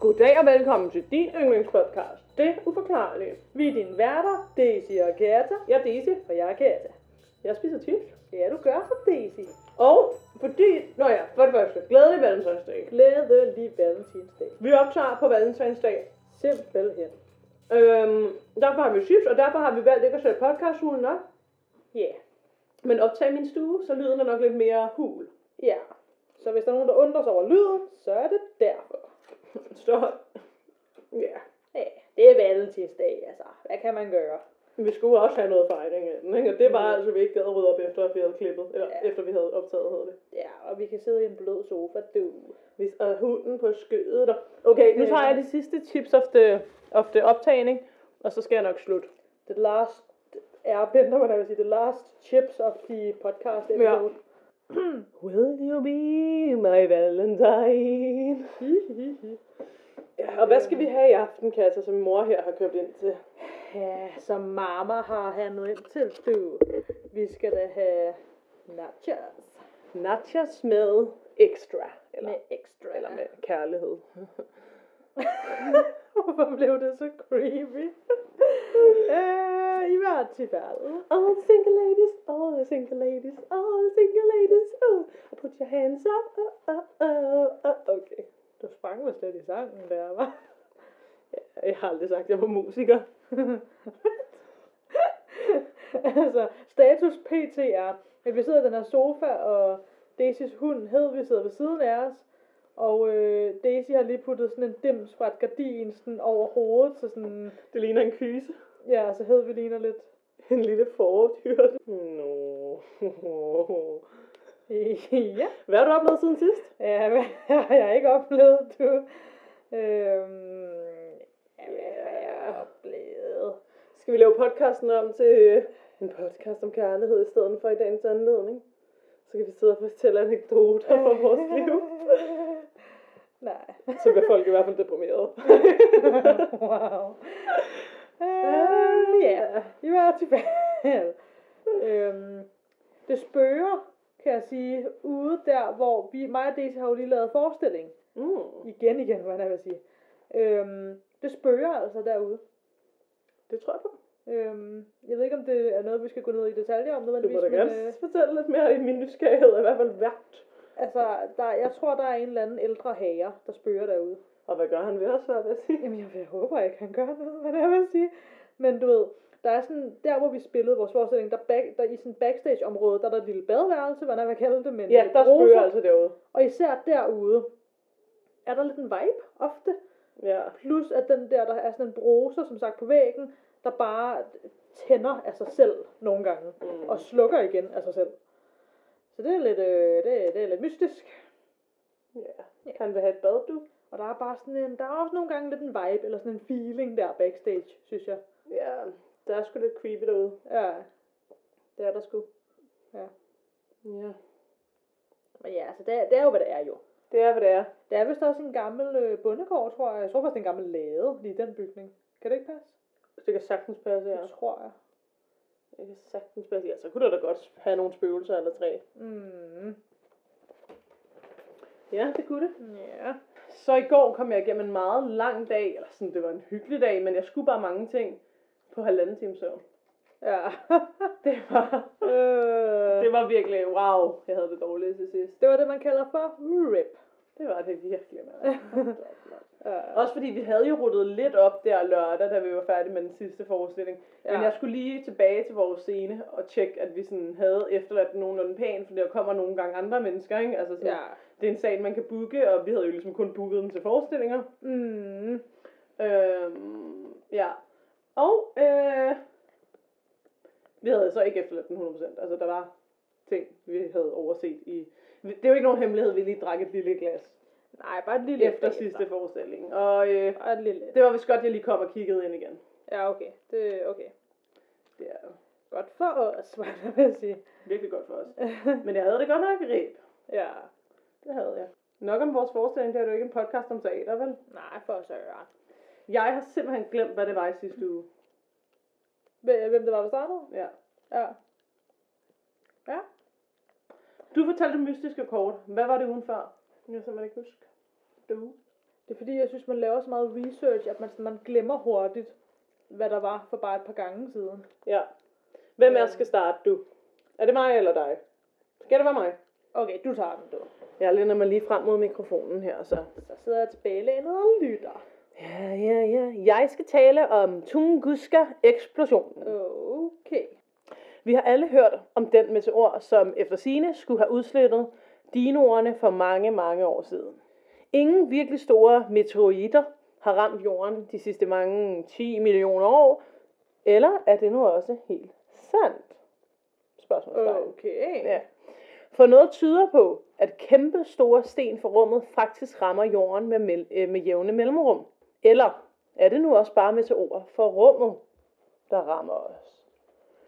Goddag og velkommen til din yndlingspodcast, Det Uforklarlige. Vi er dine værter, Daisy og Kata. Jeg er Daisy. Og jeg er Kata. Jeg spiser chips. Ja, du gør så, Daisy. Og fordi, nå ja, for det første, glædelig valentinsdag. Glædelig valentinsdag. Vi optager på valentinsdag. Simpelthen. Øhm, derfor har vi chips, og derfor har vi valgt ikke at sætte podcasthulen op. Ja. Yeah. Men optage min stue, så lyden er nok lidt mere hul. Ja. Så hvis der er nogen, der undrer sig over lyden, så er det derfor. Så, ja. Ja, det er valentinsdag, altså. Hvad kan man gøre? Vi skulle også have noget fejring af den, ikke? Og det var Mm. altså, vi ikke gad at rydde op efter, at vi havde klippet. Eller Ja. efter vi havde optaget, hedder det. Ja, og vi kan sidde i en blød sofa, du. Hvis og hunden på skødet. Og... Okay, nu tager jeg de sidste chips of the, of the optagning, og så skal jeg nok slutte. The last airbender, hvad jeg vil sige, the last chips of the podcast episode. Will you be my valentine? Ja, og hvad skal vi have i aften, Katja, som mor her har købt ind til? Ja, som mamma har handlet ind til, du. Vi skal da have nachos. Nachos med ekstra. Eller, Med ekstra. eller med kærlighed. Hvorfor blev det så creepy? øh, I hvert fald. All the single ladies, all the single ladies, all the single ladies, oh, put your hands up, oh, oh, oh, oh. Okay. Du sprang mig slet i sangen der, var. Jeg har aldrig sagt, at jeg var musiker. altså, status pt er, at vi sidder i den her sofa, og Daisys hund Hedvig sidder ved siden af os, og øh, Daisy har lige puttet sådan en dims fra et gardin sådan over hovedet, så sådan, Det ligner en kyse. ja, så Hedvig ligner lidt, En lille fordyrt. Nå. ja, Hvad har du oplevet siden sidst? ja, hvad har jeg ikke oplevet, du? Øhm, ja, hvad har jeg oplevet? Skal vi lave podcasten om til en podcast om kærlighed i stedet for i dagens anledning? Så kan vi sidde og fortælle anekdoter fra vores liv. Nej. Så bliver folk i hvert fald deprimeret. wow. Uh, ja, i hvert fald. øhm, det spørger, kan jeg sige, ude der, hvor vi, mig og Daisy har jo lige lavet forestilling. Mm. Igen, igen, hvad jeg vil sige. Øhm, det spørger altså derude. Det tror jeg på. Øhm, jeg ved ikke, om det er noget, vi skal gå ned i detaljer om Du nødvendigvis. må da gerne øh, fortælle lidt mere i min nysgerrighed, er i hvert fald værd. Altså, der, jeg tror, der er en eller anden ældre herre, der spørger derude. Og hvad gør han ved os, hvad jeg sige? Jamen, jeg, jeg håber ikke, han gør noget, hvad det er, jeg vil sige. Men du ved, der er sådan, der hvor vi spillede vores forestilling, der, back, der i sådan backstage-område, der er der et lille badeværelse, hvad jeg vil kalde det, men Ja, der spørger altså derude. Og især derude, er der lidt en vibe ofte. Ja. Plus at den der, der er sådan en bruser, som sagt, på væggen, der bare tænder af sig selv nogle gange, Mm. og slukker igen af sig selv. Så det er lidt, øh, det, er- det er lidt mystisk. ja. Han vil have et bad, du. Og der er bare sådan en, der er også nogle gange lidt en vibe, eller sådan en feeling der backstage, synes jeg. Ja, der er sgu lidt creepy derude. Ja, Det er der sgu. Ja. Ja. Men ja, altså det, er- det er jo, hvad det er jo. Det er, hvad det er. Det er vist også en gammel øh, bondegård, tror jeg. Jeg tror faktisk, det er en gammel lade, lige i den bygning. Kan det ikke passe? Det kan sagtens passe, ja. Det tror jeg. Det kan sagtens passe. Ja, så kunne der da godt have nogle spøgelser eller tre. Mm. Ja, det kunne det. Ja. Så i går kom jeg igennem en meget lang dag, eller sådan, det var en hyggelig dag, men jeg skulle bare mange ting på halvanden time søvn. Ja. Det var, øh, det var virkelig, wow, jeg havde det dårligt til sidst. det var det, man kalder for RIP. Det var det virkelig, mand. Ja. Også fordi vi havde jo ruttet lidt op der lørdag, da vi var færdige med den sidste forestilling. Ja. Men jeg skulle lige tilbage til vores scene og tjekke, at vi sådan havde efterladt nogenlunde pæn, for der kommer nogle gange andre mennesker, ikke? Altså sådan, Ja. det er en sal, man kan booke, og vi havde jo ligesom kun booket den til forestillinger. Mm. Øhm, ja. Og øh, vi havde så ikke efterladt den 100%. Altså der var ting, vi havde overset i... Det er jo ikke nogen hemmelighed, vi lige drak et lille glas Nej, bare et lille efter sidste forestilling. Og øh, Bare et lille. det var vist godt, jeg lige kom og kiggede ind igen. Ja, okay. Det er okay. Det er Godt for os, hvad jeg vil sige. virkelig godt for os. Men jeg havde det godt nok rib. ja. Det havde jeg. Nok om vores forestilling, det er jo ikke en podcast om teater, vel? Nej, for søren. Jeg har simpelthen glemt, hvad det var i sidste uge. Hvem det var, der startede? Ja. Ja. Ja. Du fortalte mystiske kort. Hvad var det ugen før? Jeg kan simpelthen ikke huske. Du. Det er fordi, jeg synes, man laver så meget research, at man, man glemmer hurtigt, hvad der var for bare et par gange siden. Ja. Hvem os skal starte, du? Er det mig eller dig? Skal det være mig? Okay, du tager den, du. Jeg lænder mig lige frem mod mikrofonen her, så. Så sidder jeg tilbagelænet og lytter. Ja, ja, ja. Jeg skal tale om Tunguska-eksplosionen. Okay. Vi har alle hørt om den meteor, som efter sine skulle have udslettet dinoerne for mange, mange år siden. Ingen virkelig store meteoritter har ramt jorden de sidste mange 10 millioner år. Eller er det nu også helt sandt? Spørgsmålstegn. Okay. Ja. For noget tyder på, at kæmpe store sten fra rummet faktisk rammer jorden med, mel- øh, med jævne mellemrum. Eller er det nu også bare meteorer fra rummet, der rammer os?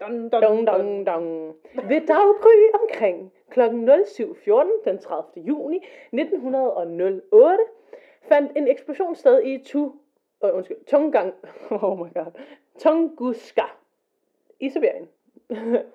Dun, dun, Dong, dong, dong. Ved daggry omkring kl. 07.14 den 30. juni 1908 fandt en eksplosion sted i Tu, øh, undskyld, Tungang, oh my god, Tunguska i Sibirien.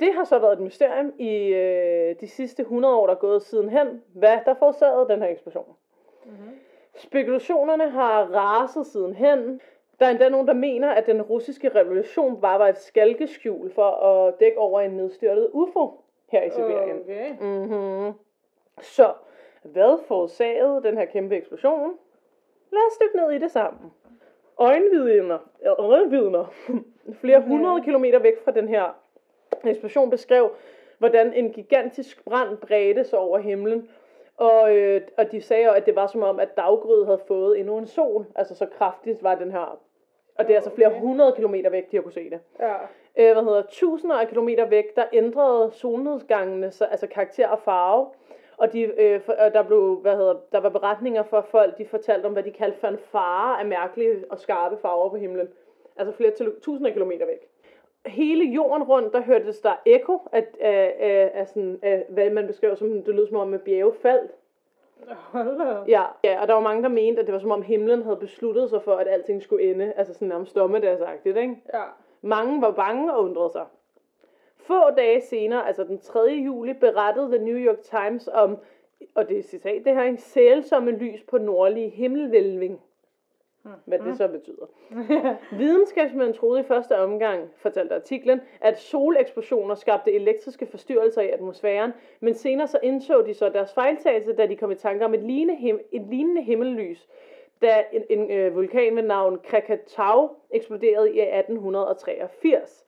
Det har så været et mysterium i øh, de sidste 100 år, der er gået sidenhen, hvad der forårsagede den her eksplosion. Mhm. Spekulationerne har raset sidenhen. Der er endda nogen, der mener, at den russiske revolution bare var et skalkeskjul for at dække over en nedstyrtet UFO her i Sibirien. Okay. Mm-hmm. Så, hvad forårsagede den her kæmpe eksplosion? Lad os dykke ned i det sammen. Øjenvidner, øjenvidner flere hundrede kilometer væk fra den her eksplosion beskrev, hvordan en gigantisk brand bredte sig over himlen. Og, øh, og de sagde at det var som om, at daggryet havde fået endnu en sol. Altså så kraftigt var den her. Og det er altså flere hundrede kilometer væk, de har kunne se det Ja. øh, hvad hedder, tusinder af kilometer væk, der ændrede solnedgangene så, altså karakter og farve. Og de, øh, for, der, blev, hvad hedder, der var beretninger for folk, de fortalte om, hvad de kaldte fanfare af mærkelige og skarpe farver på himlen. Altså flere til, tusinder af kilometer væk. Hele jorden rundt, der hørtes der ekko af, af, af, af, sådan, af hvad man beskrev som, det lød som om, at bjerge faldt. Ja, ja, og der var mange, der mente, at det var som om himlen havde besluttet sig for, at alting skulle ende. Altså sådan nærmest dommedagsagtigt, ikke? Ja. Mange var bange og undrede sig. Få dage senere, altså den 3. juli, berettede The New York Times om, og det er citat, det her, en sælsomme lys på nordlige himmelvælving. Hvad det så betyder. Videnskabsmænd troede i første omgang, fortalte artiklen, at soleksplosioner skabte elektriske forstyrrelser i atmosfæren, men senere så indså de så deres fejltagelse, da de kom i tanke om et lignende, him- et lignende himmellys, da en, en øh, vulkan ved navn Krakatau eksploderede i 1883.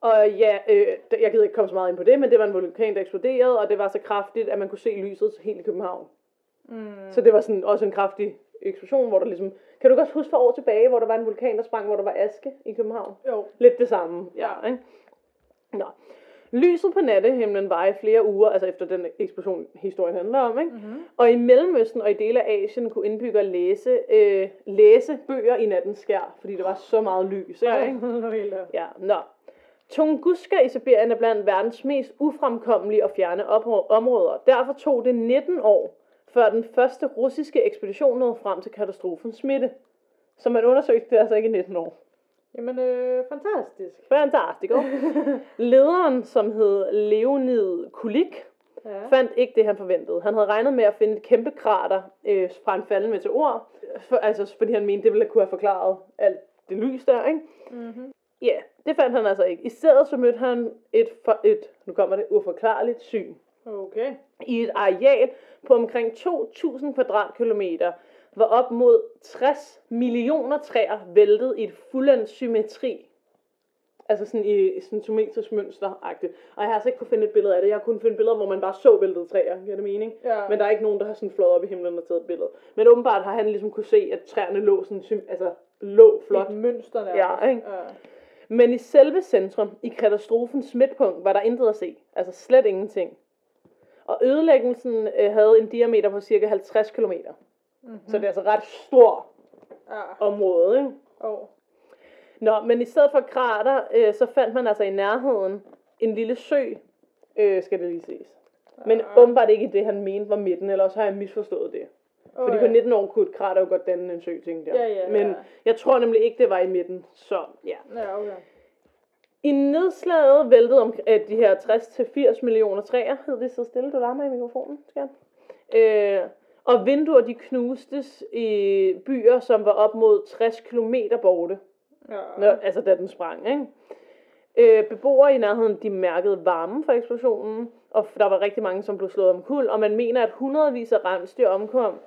Og ja, øh, jeg gider ikke komme så meget ind på det, men det var en vulkan, der eksploderede, og det var så kraftigt, at man kunne se lyset helt i København. Mm. Så det var sådan også en kraftig eksplosion, hvor der ligesom... Kan du godt huske for år tilbage, hvor der var en vulkan, der sprang, hvor der var aske i København? Jo. Lidt det samme, ja, ikke? Nå. Lyset på nattehimlen var i flere uger, altså efter den eksplosion, historien handler om, ikke? Mm-hmm. Og i Mellemøsten og i dele af Asien kunne indbyggere læse, øh, læse bøger i nattens skær, fordi der var så meget lys, ikke? Ja, nå. Tunguska i Sibirien er blandt verdens mest ufremkommelige og fjerne områder. Derfor tog det 19 år, før den første russiske ekspedition nåede frem til katastrofens midte. Så man undersøgte det altså ikke i 19 år. Jamen, øh, fantastisk. Fantastisk. Lederen, som hed Leonid Kulik, Ja. fandt ikke det, han forventede. Han havde regnet med at finde et kæmpe krater øh, fra en faldende meteor, for, altså fordi han mente, det ville kunne have forklaret alt det lys der, ikke? Mm-hmm. Ja, det fandt han altså ikke. I stedet så mødte han et, for, et nu kommer det, uforklarligt syn. Okay. I et areal på omkring 2.000 kvadratkilometer, hvor op mod 60 millioner træer væltede i et fuldendt symmetri. Altså sådan i sådan symmetrisk mønster -agtigt. Og jeg har altså ikke kunne finde et billede af det. Jeg har kun finde billeder, hvor man bare så væltede træer. Giver det mening? Ja. Men der er ikke nogen, der har sådan flået op i himlen og taget et billede. Men åbenbart har han ligesom kunne se, at træerne lå sådan, altså lå flot. Et mønster nærmest. Ja, ikke? Ja. Men i selve centrum, i katastrofens midtpunkt, var der intet at se. Altså slet ingenting. Og ødelæggelsen øh, havde en diameter på cirka 50 km. Mm-hmm. Så det er altså ret stort Ja. område, ikke? Oh. Nå, men i stedet for krater, øh, så fandt man altså i nærheden en lille sø, øh, skal det lige ses. Men Ja. åbenbart ikke det, han mente var midten, eller også har jeg misforstået det. Oh, Fordi ja. på 19 år kunne et krater jo godt danne en sø, tænkte jeg. Ja, ja, Men ja. jeg tror nemlig ikke, det var i midten, så ja. Ja, okay. I nedslaget væltede om øh, de her 60-80 millioner træer. Hed det så stille? Du larmer i mikrofonen, skat. Øh, Og vinduer, de knustes i byer, som var op mod 60 km borte. Ja. Nå, altså da den sprang, ikke? Øh, beboere i nærheden, de mærkede varmen fra eksplosionen, og der var rigtig mange, som blev slået om kul, og man mener, at hundredvis af rensdyr omkom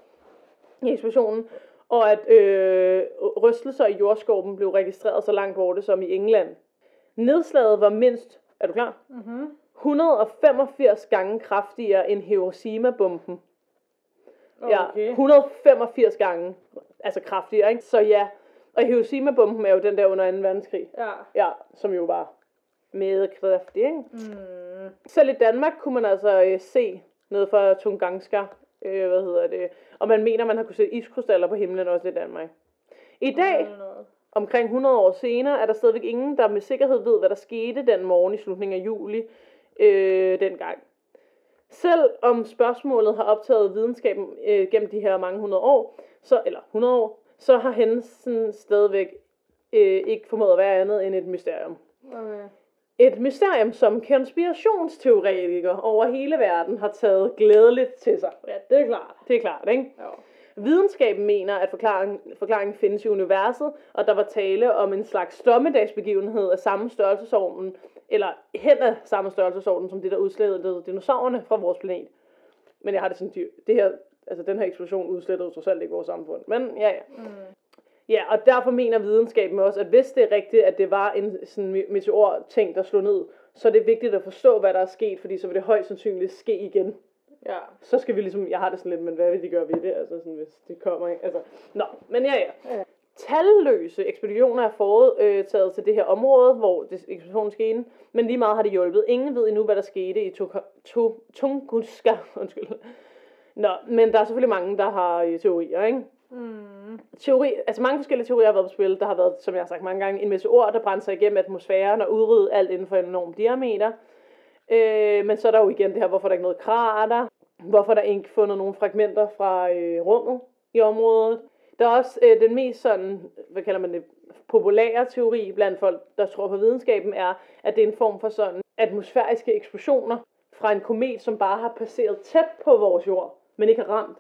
i eksplosionen, og at øh, rystelser i jordskorpen blev registreret så langt borte som i England. Nedslaget var mindst, er du klar? Mm-hmm. 185 gange kraftigere end Hiroshima-bomben. Ja, Okay. 185 gange. Altså kraftigere, ikke? Så ja, og Hiroshima-bomben er jo den der under 2. verdenskrig. Ja. Ja, som jo var med kraftig, ikke? Mm. Selv i Danmark kunne man altså øh, se noget fra Tunganska, øh, hvad hedder det, og man mener, man har kunne se iskrystaller på himlen også i Danmark. I dag. Omkring 100 år senere, er der stadigvæk ingen, der med sikkerhed ved, hvad der skete den morgen i slutningen af juli øh, dengang. Selv om spørgsmålet har optaget videnskaben øh, gennem de her mange hundrede år, så, eller 100 år, så har hændelsen stadigvæk øh, ikke formået at være andet end et mysterium. Okay. Et mysterium, som konspirationsteoretikere over hele verden har taget glædeligt til sig. Ja, det er klart. Det er klart, ikke? Ja. Videnskaben mener, at forklaringen, forklaringen findes i universet, og der var tale om en slags dommedagsbegivenhed af samme størrelsesorden, eller hen af samme størrelsesorden, som det, der udslettede dinosaurerne fra vores planet. Men jeg har det sådan, de- det her, altså den her eksplosion udslettede trods alt ikke vores samfund. Men ja, ja. Mm. Ja, og derfor mener videnskaben også, at hvis det er rigtigt, at det var en sådan me- meteor-ting, der slog ned, så er det vigtigt at forstå, hvad der er sket, fordi så vil det højst sandsynligt ske igen. Ja. Så skal vi ligesom, jeg har det sådan lidt, men hvad vil de gøre ved det, altså sådan, hvis det kommer, ikke? Altså, nå, men ja, ja. Ja. Talløse ekspeditioner er foretaget til det her område, hvor det, ekspeditionen skete, men lige meget har det hjulpet. Ingen ved endnu, hvad der skete i Tunguska, undskyld. Nå, men der er selvfølgelig mange, der har øh, teorier, ikke? Mm. teori, altså mange forskellige teorier har været på spil. Der har været, som jeg har sagt mange gange, en masse ord, der brænder sig igennem atmosfæren og udrydde alt inden for en enorm diameter. Øh, men så er der jo igen det her, hvorfor der ikke er noget krater, hvorfor der ikke fundet nogle fragmenter fra øh, rummet i området. Der er også øh, den mest sådan, hvad kalder man det, populære teori blandt folk, der tror på videnskaben, er, at det er en form for sådan atmosfæriske eksplosioner fra en komet, som bare har passeret tæt på vores jord, men ikke har ramt.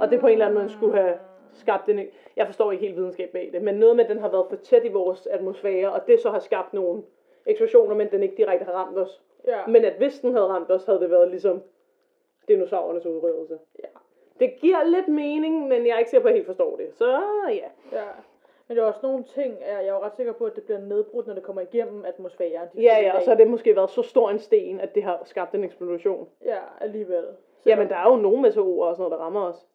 Og det på en eller anden måde skulle have skabt en... Jeg forstår ikke helt videnskab bag det, men noget med, at den har været for tæt i vores atmosfære, og det så har skabt nogle eksplosioner, men den ikke direkte har ramt os. Ja. Men at hvis den havde ramt os, havde det været ligesom dinosaurernes udryddelse. Ja. Det giver lidt mening, men jeg er ikke sikker på, at jeg helt forstår det. Så ja. Ja. Men der er også nogle ting, jeg er jo ret sikker på, at det bliver nedbrudt, når det kommer igennem atmosfæren. De Ja, ja, og så har det måske været så stor en sten, at det har skabt en eksplosion. Ja, alligevel. Jamen, der er jo nogle meteorer og sådan noget, der rammer os.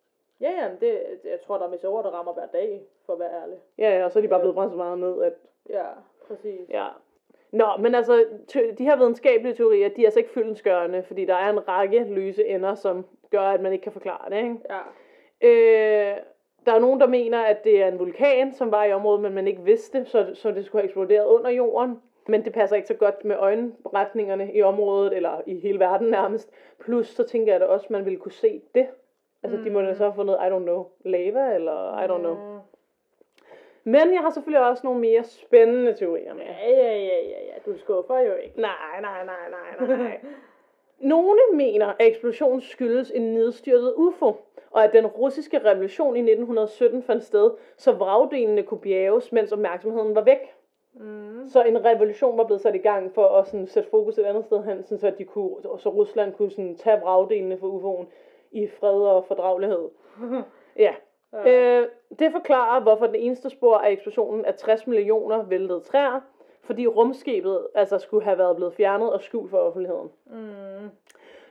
Ja, ja, men det, jeg tror, der er meteorer, der rammer hver dag, for at være ærlig. Ja, ja, og så er de bare blevet brændt så meget ned, at Ja, præcis. Ja. Nå, men altså, de her videnskabelige teorier, de er altså ikke fyldensgørende, fordi der er en række løse ender, som gør, at man ikke kan forklare det, ikke? Ja. Øh, der er nogen, der mener, at det er en vulkan, som var i området, men man ikke vidste, så, så det skulle have eksploderet under jorden. Men det passer ikke så godt med øjenretningerne i området, eller i hele verden nærmest. Plus, så tænker jeg da også, at man ville kunne se det. Altså, de må da så have fundet, I don't know, lava, eller I don't know. Mm. Men jeg har selvfølgelig også nogle mere spændende teorier med. Ja, ja, ja, ja, ja. Du skuffer jo ikke. Nej, nej, nej, nej, nej. Nogle mener, at eksplosionen skyldes en nedstyrtet UFO, og at den russiske revolution i 1917 fandt sted, så vragdelene kunne bjerges, mens opmærksomheden var væk. Mm. Så en revolution var blevet sat i gang for at sådan, sætte fokus et andet sted hen, sådan, så, at de kunne, så Rusland kunne sådan, tage vragdelene for UFO'en i fred og fordragelighed. Ja. Ja. Øh, det forklarer, hvorfor den eneste spor af eksplosionen er 60 millioner væltede træer, fordi rumskibet altså skulle have været blevet fjernet og skjult for offentligheden. Mm.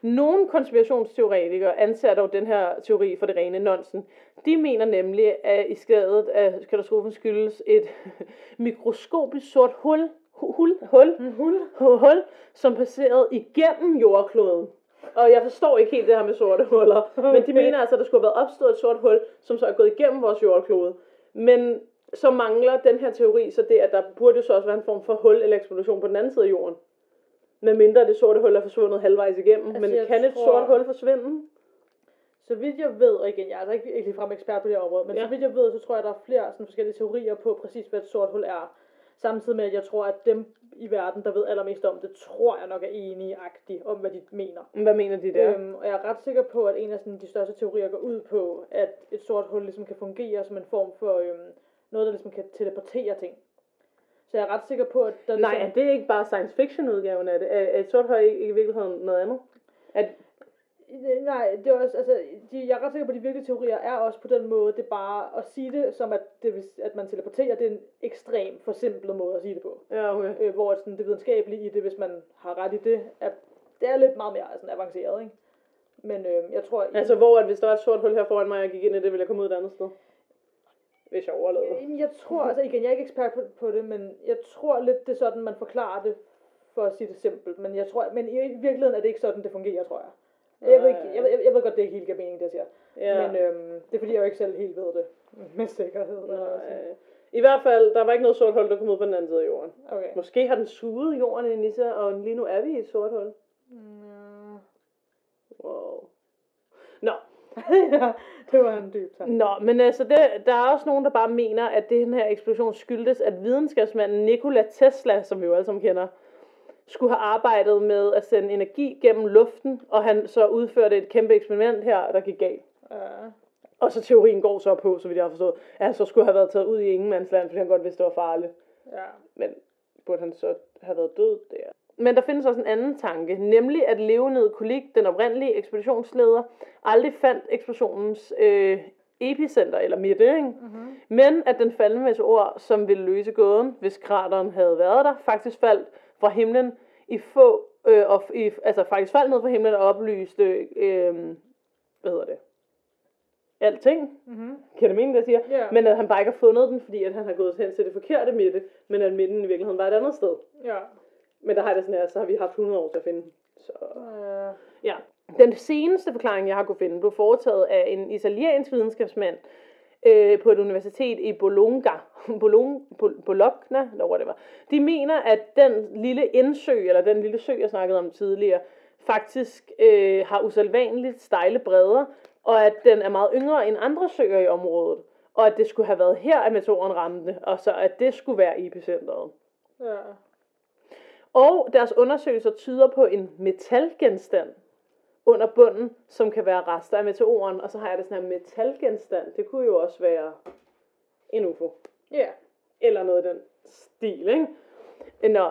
Nogle konspirationsteoretikere anser dog den her teori for det rene nonsen. De mener nemlig, at i stedet af katastrofen skyldes et mikroskopisk sort hul, hu- hul, hul, Hul. hu- hul, som passerede igennem jordkloden. Og jeg forstår ikke helt det her med sorte huller, men de Okay. mener altså, at der skulle have været opstået et sort hul, som så er gået igennem vores jordklode. Men så mangler den her teori så det, at der burde så også være en form for hul eller eksplosion på den anden side af jorden. Med mindre det sorte hul er forsvundet halvvejs igennem. Altså, men kan et tror- sort hul forsvinde? Så vidt jeg ved, og igen, jeg er altså ikke, ikke ligefrem ekspert på det her område, men Ja. så vidt jeg ved, så tror jeg, der er flere sådan forskellige teorier på præcis, hvad et sort hul er. Samtidig med, at jeg tror, at dem i verden, der ved allermest om det, tror jeg nok er enige-agtige om, hvad de mener. Hvad mener de der? Øhm, og jeg er ret sikker på, at en af sådan, de største teorier går ud på, at et sort hul ligesom kan fungere som en form for øhm, noget, der ligesom kan teleportere ting. Så jeg er ret sikker på, at der Nej, ligesom... er det ikke bare science fiction udgaven af det? Er, er et sort hul ikke i virkeligheden noget andet? At, Nej, det er også, altså, de, jeg er ret sikker på, at de virkelige teorier er også på den måde, det er bare at sige det, som at, det, at man teleporterer, det er en ekstrem forsimplet måde at sige det på. ja, okay. Øh, hvor sådan, det videnskabelige i det, hvis man har ret i det, er, det er lidt meget mere sådan, avanceret, ikke? Men øh, jeg tror... Altså, hvor at hvis der var et sort hul her foran mig, og jeg gik ind i det, ville jeg komme ud et andet sted? Hvis jeg overlevede. Jamen, Jeg tror, altså igen, jeg er ikke ekspert på, på det, men jeg tror lidt, det er sådan, man forklarer det, for at sige det simpelt. Men jeg tror, men i virkeligheden er det ikke sådan, det fungerer, tror jeg. Jeg ved, ikke, jeg, ved- jeg, ved godt, det ikke helt giver mening, det jeg siger. Ja. Men øhm, det er fordi, jeg jo ikke selv helt ved det med sikkerhed. Nej. I hvert fald, der var ikke noget sort hul, der kom ud på den anden side af jorden. Okay. Måske har den suget jorden i Nissa, og lige nu er vi i et sort hul. Mm, Wow. Nå, ja, det var en dyb tanke. Nå, men altså, det, der er også nogen, der bare mener, at det den her eksplosion skyldtes, at videnskabsmanden Nikola Tesla, som vi jo alle sammen kender, skulle have arbejdet med at sende energi gennem luften, og han så udførte et kæmpe eksperiment her, der gik galt. Ja. Og så teorien går så på, så vidt jeg har forstået, at han så skulle have været taget ud i ingenmandsland, fordi han godt vidste, det var farligt. ja. Men burde han så have været død der? Men der findes også en anden tanke, nemlig at Leonid Kulik, den oprindelige ekspeditionsleder, aldrig fandt eksplosionens øh, epicenter eller ikke? Mm-hmm. men at den faldende meteor, som ville løse gåden, hvis krateren havde været der, faktisk faldt fra himlen i få, øh, og, i, altså faktisk faldt ned fra himlen og oplyste, øh, hvad hedder det, alting, Mm-hmm. kan det mene, det jeg siger? Ja. Men at han bare ikke har fundet den, fordi at han har gået hen til det forkerte midte, men at midten i virkeligheden var et andet sted. Ja. Men der har det sådan her, så har vi haft 100 år til at finde den. Så, Øh, ja. Den seneste forklaring, jeg har kunne finde, blev foretaget af en italiensk videnskabsmand øh, på et universitet i Bologna. Bologna, Bol- Bologna, eller hvor det var. De mener, at den lille indsø, eller den lille sø, jeg snakkede om tidligere, faktisk øh, har usædvanligt stejle bredder, og at den er meget yngre end andre søer i området. Og at det skulle have været her, at meteoren ramte, og så at det skulle være epicentret. ja. Og deres undersøgelser tyder på en metalgenstand under bunden, som kan være rester af meteoren. Og så har jeg det sådan her metalgenstand. Det kunne jo også være en UFO. Ja. Eller noget i den stil, ikke? Nå,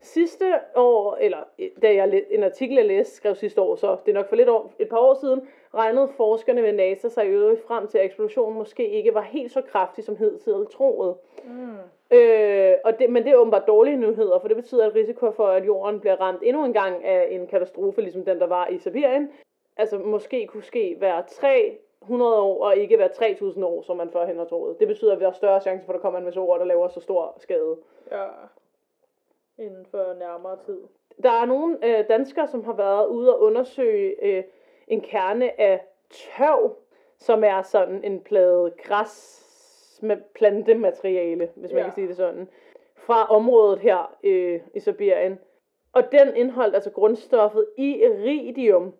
sidste år, eller da jeg en artikel, jeg læste, skrev sidste år, så det er nok for lidt år, et par år siden, regnede forskerne ved NASA sig i øvrigt frem til, at eksplosionen måske ikke var helt så kraftig, som hidtil troet. Mm. Øh, og det, men det er åbenbart dårlige nyheder, for det betyder, at risiko for, at jorden bliver ramt endnu en gang af en katastrofe, ligesom den, der var i Sibirien, altså måske kunne ske hver 300 år, og ikke hver 3000 år, som man førhen har troet. Det betyder, at vi har større chance for, at der kommer en ord, der laver så stor skade. Ja. Inden for nærmere tid. Der er nogle øh, danskere, som har været ude og undersøge øh, en kerne af tørv, som er sådan en plade græs med plantemateriale, hvis man Ja. kan sige det sådan, fra området her øh, i Sibirien. Og den indeholdt altså grundstoffet iridium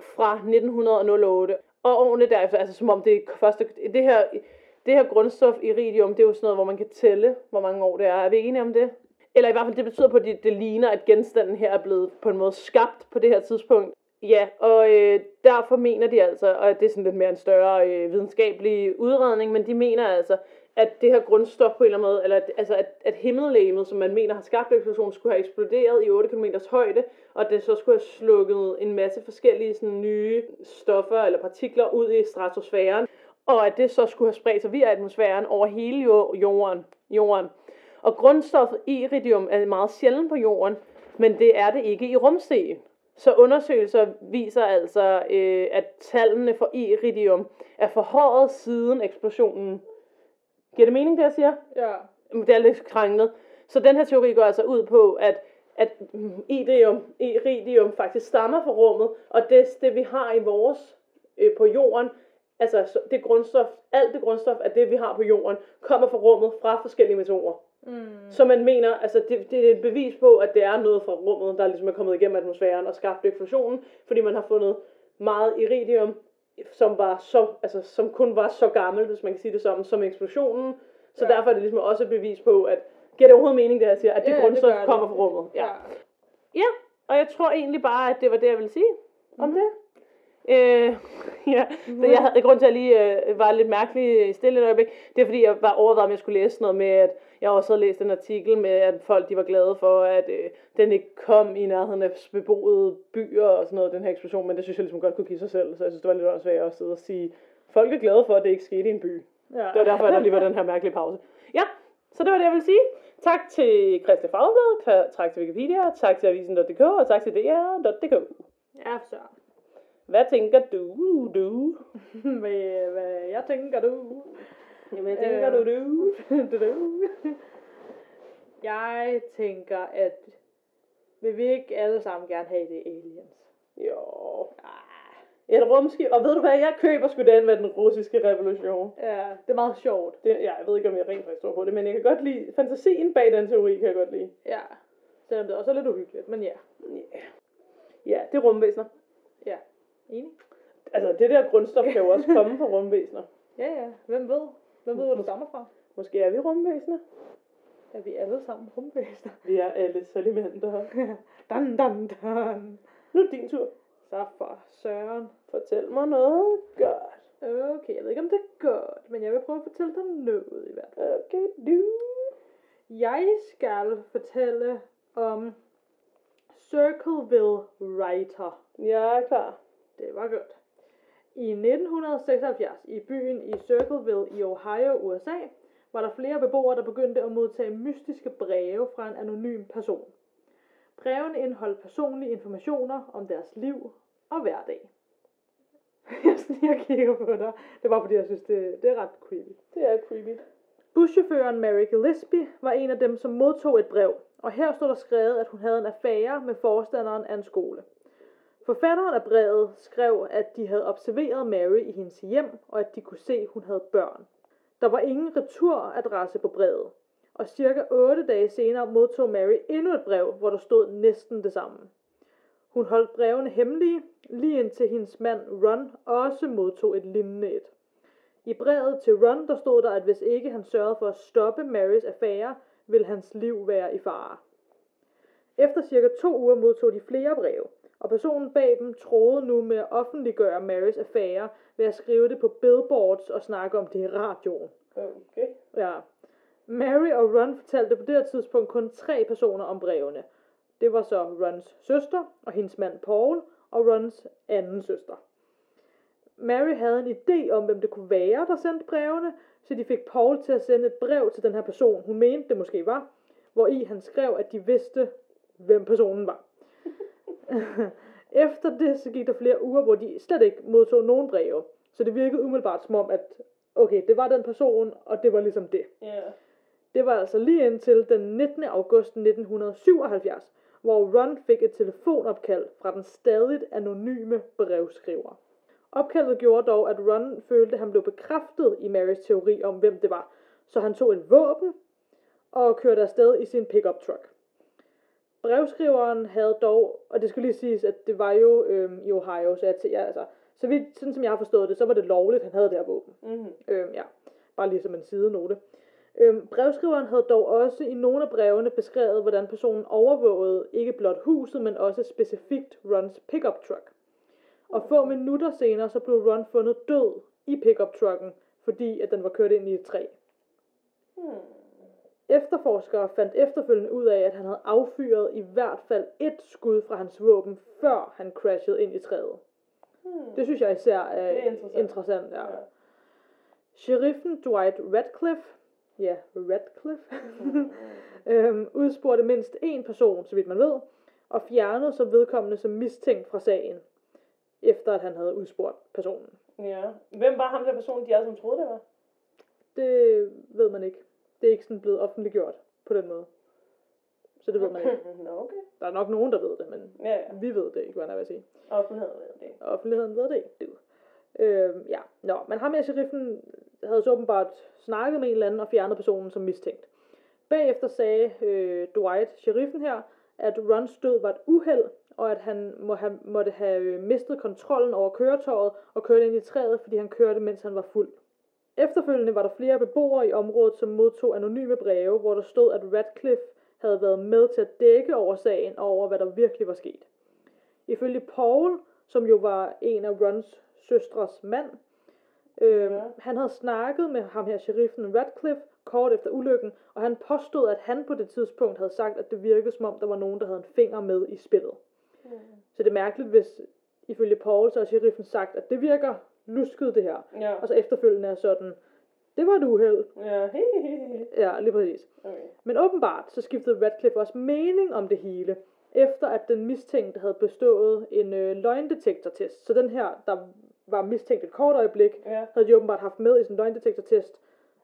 fra 1908. Og årene derefter, altså som om det første, det her, det her grundstof iridium, det er jo sådan noget, hvor man kan tælle, hvor mange år det er. Er vi enige om det? Eller i hvert fald, det betyder på, at det, det ligner, at genstanden her er blevet på en måde skabt på det her tidspunkt. Ja, og øh, derfor mener de altså, og det er sådan lidt mere en større øh, videnskabelig udredning, men de mener altså, at det her grundstof på en eller anden måde, eller at, altså at, at himmellegemet, som man mener har skabt eksplosionen, skulle have eksploderet i 8 km højde, og det så skulle have slukket en masse forskellige sådan, nye stoffer eller partikler ud i stratosfæren, og at det så skulle have spredt sig via atmosfæren over hele jorden. jorden. Og grundstoffet iridium er meget sjældent på jorden, men det er det ikke i rumsten. Så undersøgelser viser altså, øh, at tallene for iridium er forhøjet siden eksplosionen. Giver det mening, det jeg siger? Ja. Det er lidt kringlet. Så den her teori går altså ud på, at, at iridium, iridium faktisk stammer fra rummet, og det, det vi har i vores, øh, på jorden, altså så det grundstof, alt det grundstof af det, vi har på jorden, kommer fra rummet fra forskellige meteorer. Mm. Så man mener, altså det, det er et bevis på, at det er noget fra rummet, der ligesom er kommet igennem atmosfæren og skabt eksplosionen, fordi man har fundet meget iridium, som var så, altså som kun var så gammel, hvis man kan sige det sådan, som eksplosionen. Så Ja. derfor er det ligesom også et bevis på, at Giver det overhovedet mening, det jeg siger, at det Ja, grundstof det. kommer fra rummet? Ja. Ja, og jeg tror egentlig bare, at det var det, jeg ville sige om Mhm. det. Øh, ja, det jeg havde, grund til, at jeg lige øh, var lidt mærkelig stille et øjeblik, det er fordi, jeg var overvejet, om jeg skulle læse noget med, at jeg også havde læst en artikel med, at folk de var glade for, at øh, den ikke kom i nærheden af beboede byer og sådan noget, den her eksplosion, men det synes jeg ligesom godt kunne give sig selv, så jeg synes, det var lidt åndssvagt at sidde og sige, folk er glade for, at det ikke skete i en by. Ja. Det var derfor, at der lige var den her mærkelige pause. Ja, så det var det, jeg ville sige. Tak til Christian Fagblad, tak til Wikipedia, tak til avisen.dk og tak til dr.dk. Ja, så. Hvad tænker du, du? hvad, hvad jeg tænker du? Hvad tænker du, du? du, du. Jeg tænker, at vil vi ikke alle sammen gerne have det aliens? Jo. Ah, Et rumskib, og ved du hvad, jeg køber sgu den med den russiske revolution. ja, det er meget sjovt. Det, ja, jeg ved ikke, om jeg rent faktisk tror på det, men jeg kan godt lide, fantasien bag den teori kan jeg godt lide. Ja, selvom det også er lidt uhyggeligt, men ja. Ja, ja det er rumvæsener. Ja, enig? Altså, det der grundstof kan jo også komme fra rumvæsener. Ja, ja, hvem ved? Hvem ved, hvor det stammer fra? Måske er vi rumvæsener. Er vi alle sammen rumvæsener? Vi er alle salimenter. dan, dan, dan. Nu er din tur. Så for søren. Fortæl mig noget godt. Okay, jeg ved ikke, om det er godt, men jeg vil prøve at fortælle dig noget i hvert fald. Okay, du. Jeg skal fortælle om Circleville Writer. Jeg er klar. Det var godt. I 1976 i byen i Circleville i Ohio, USA, var der flere beboere, der begyndte at modtage mystiske breve fra en anonym person. Brevene indeholdt personlige informationer om deres liv og hverdag. Jeg jeg kigger på dig. Det var fordi, jeg synes, det, det er ret creepy. Det er creepy. Buschaufføren Mary Gillespie var en af dem, som modtog et brev, og her stod der skrevet, at hun havde en affære med forstanderen af en skole. Forfatteren af brevet skrev, at de havde observeret Mary i hendes hjem, og at de kunne se, at hun havde børn. Der var ingen returadresse på brevet, og cirka 8 dage senere modtog Mary endnu et brev, hvor der stod næsten det samme. Hun holdt brevene hemmelige, lige indtil hendes mand Ron også modtog et lignende et. I brevet til Ron, der stod der, at hvis ikke han sørgede for at stoppe Marys affære, ville hans liv være i fare. Efter cirka to uger modtog de flere breve, og personen bag dem troede nu med at offentliggøre Marys affære ved at skrive det på billboards og snakke om det i radioen. Okay. Ja. Mary og Ron fortalte på det her tidspunkt kun tre personer om brevene. Det var så Rons søster og hendes mand Paul og Rons anden søster. Mary havde en idé om, hvem det kunne være, der sendte brevene, så de fik Paul til at sende et brev til den her person, hun mente det måske var, hvor i han skrev, at de vidste, hvem personen var. Efter det, så gik der flere uger, hvor de slet ikke modtog nogen breve. Så det virkede umiddelbart som om, at okay, det var den person, og det var ligesom det. Ja. Det var altså lige indtil den 19. august 1977, hvor Ron fik et telefonopkald fra den stadigt anonyme brevskriver. Opkaldet gjorde dog, at Ron følte, at han blev bekræftet i Marys teori om, hvem det var, så han tog et våben og kørte afsted i sin pickup truck. Brevskriveren havde dog, og det skal lige siges, at det var jo øhm, i Ohio, så, jeg, ja, altså, så vidt, sådan som jeg har forstået det, så var det lovligt, han havde det her våben. Mm-hmm. Øhm, ja, bare lige som en sidenote. Øhm, brevskriveren havde dog også i nogle af brevene beskrevet, hvordan personen overvågede ikke blot huset, men også specifikt Rons pickup truck. Og få minutter senere, så blev Ron fundet død i pickup trucken, fordi at den var kørt ind i et træ. Hmm. Efterforskere fandt efterfølgende ud af, at han havde affyret i hvert fald et skud fra hans våben, før han crashede ind i træet. Hmm. Det synes jeg især er, Det er interessant. interessant ja. Ja. Sheriffen Dwight Radcliffe, ja, Radcliffe, øhm, udspurgte mindst én person, så vidt man ved, og fjernede så vedkommende som mistænkt fra sagen, efter at han havde udspurgt personen. Ja. Hvem var ham der person, de alle troede, det var? Det ved man ikke. Det er ikke sådan blevet offentliggjort på den måde. Så det ved man ikke. Nå, okay. Der er nok nogen, der ved det, men Ja, ja. vi ved det ikke, hvad jeg vil sige. Offentligheden ved det. Offentligheden ved det ikke, du. Øhm, ja, nå, men ham her sheriffen havde så åbenbart snakket med en eller anden og fjernet personen som mistænkt. Bagefter sagde øh, Dwight, sheriffen her, at Rons død var et uheld, og at han må have, måtte have øh, mistet kontrollen over køretøjet og kørt ind i træet, fordi han kørte, mens han var fuld. Efterfølgende var der flere beboere i området, som modtog anonyme breve, hvor der stod, at Radcliffe havde været med til at dække over sagen og over, hvad der virkelig var sket. Ifølge Paul, som jo var en af Rons søstres mand, øh, Ja. han havde snakket med ham her, sheriffen Radcliffe, kort efter ulykken, og han påstod, at han på det tidspunkt havde sagt, at det virkede som om, der var nogen, der havde en finger med i spillet. Så det er mærkeligt, hvis ifølge Paul, så har sheriffen sagt, at det virker lusket det her. Ja. Og så efterfølgende er sådan, det var et uheld. Ja, he, he, he. Ja, lige præcis. Okay. Men åbenbart så skiftede Radcliffe også mening om det hele, efter at den mistænkte havde bestået en øh, løgndetektortest. Så den her, der var mistænkt et kort øjeblik, Ja. havde de åbenbart haft med i sin løgndetektortest.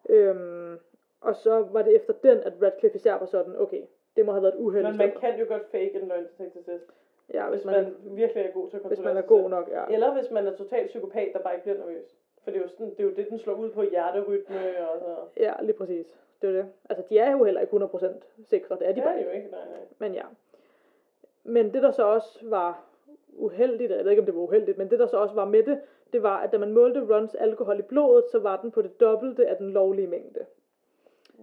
Øhm, og så var det efter den, at Radcliffe især var sådan, okay, det må have været et uheld. Men man kan jo godt fake en løgndetektortest, ja, hvis man virkelig er god til at hvis kontrollere man er god nok, ja. Eller hvis man er totalt psykopat, der bare ikke bliver nervøs. For det er jo, sådan, det, er jo det, den slår ud på hjerterytme og så. Ja, lige præcis. Det er det. Altså, de er jo heller ikke 100% sikre, det er de Det bare er ikke. jo ikke, nej, nej. Men ja. Men det der så også var uheldigt, jeg ved ikke om det var uheldigt, men det der så også var med det, det var, at da man målte Rons alkohol i blodet, så var den på det dobbelte af den lovlige mængde.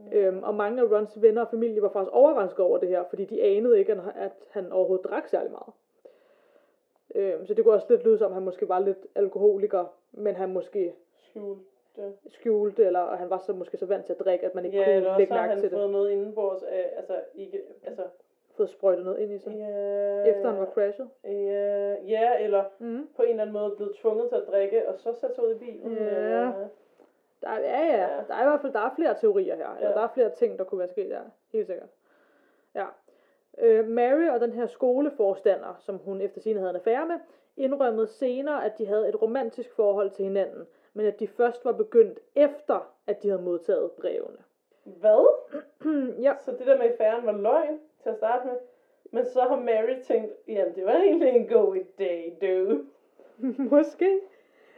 Mm. Øhm, og mange af Rons venner og familie var faktisk overrasket over det her, fordi de anede ikke, at han- han overhovedet drak særlig meget. Øhm, så det kunne også lidt lyde som, at han måske var lidt alkoholiker, men han måske Skjult. det. skjulte, eller og han var så måske så vant til at drikke, at man ikke Ja, eller kunne lægge mærke han til det. fået noget indenbords af, altså ikke, altså, Fået sprøjtet noget ind i sig, ja, efter han var crashet. Ja, ja, eller Mm. på en eller anden måde blevet tvunget til at drikke, og så sat sig ud i bilen. Ja. øh, Der, er- ja, ja, Ja. der er i hvert fald der er flere teorier her, eller Ja. der er flere ting, der kunne være sket der, helt sikkert. Ja. Øh, Mary og den her skoleforstander, som hun efter sine havde en affære med, indrømmede senere, at de havde et romantisk forhold til hinanden, men at de først var begyndt efter, at de havde modtaget brevene. Hvad? ja, Så det der med affæren var løgn til at starte med. Men så har Mary tænkt, jamen det var egentlig en god idé, du. Måske.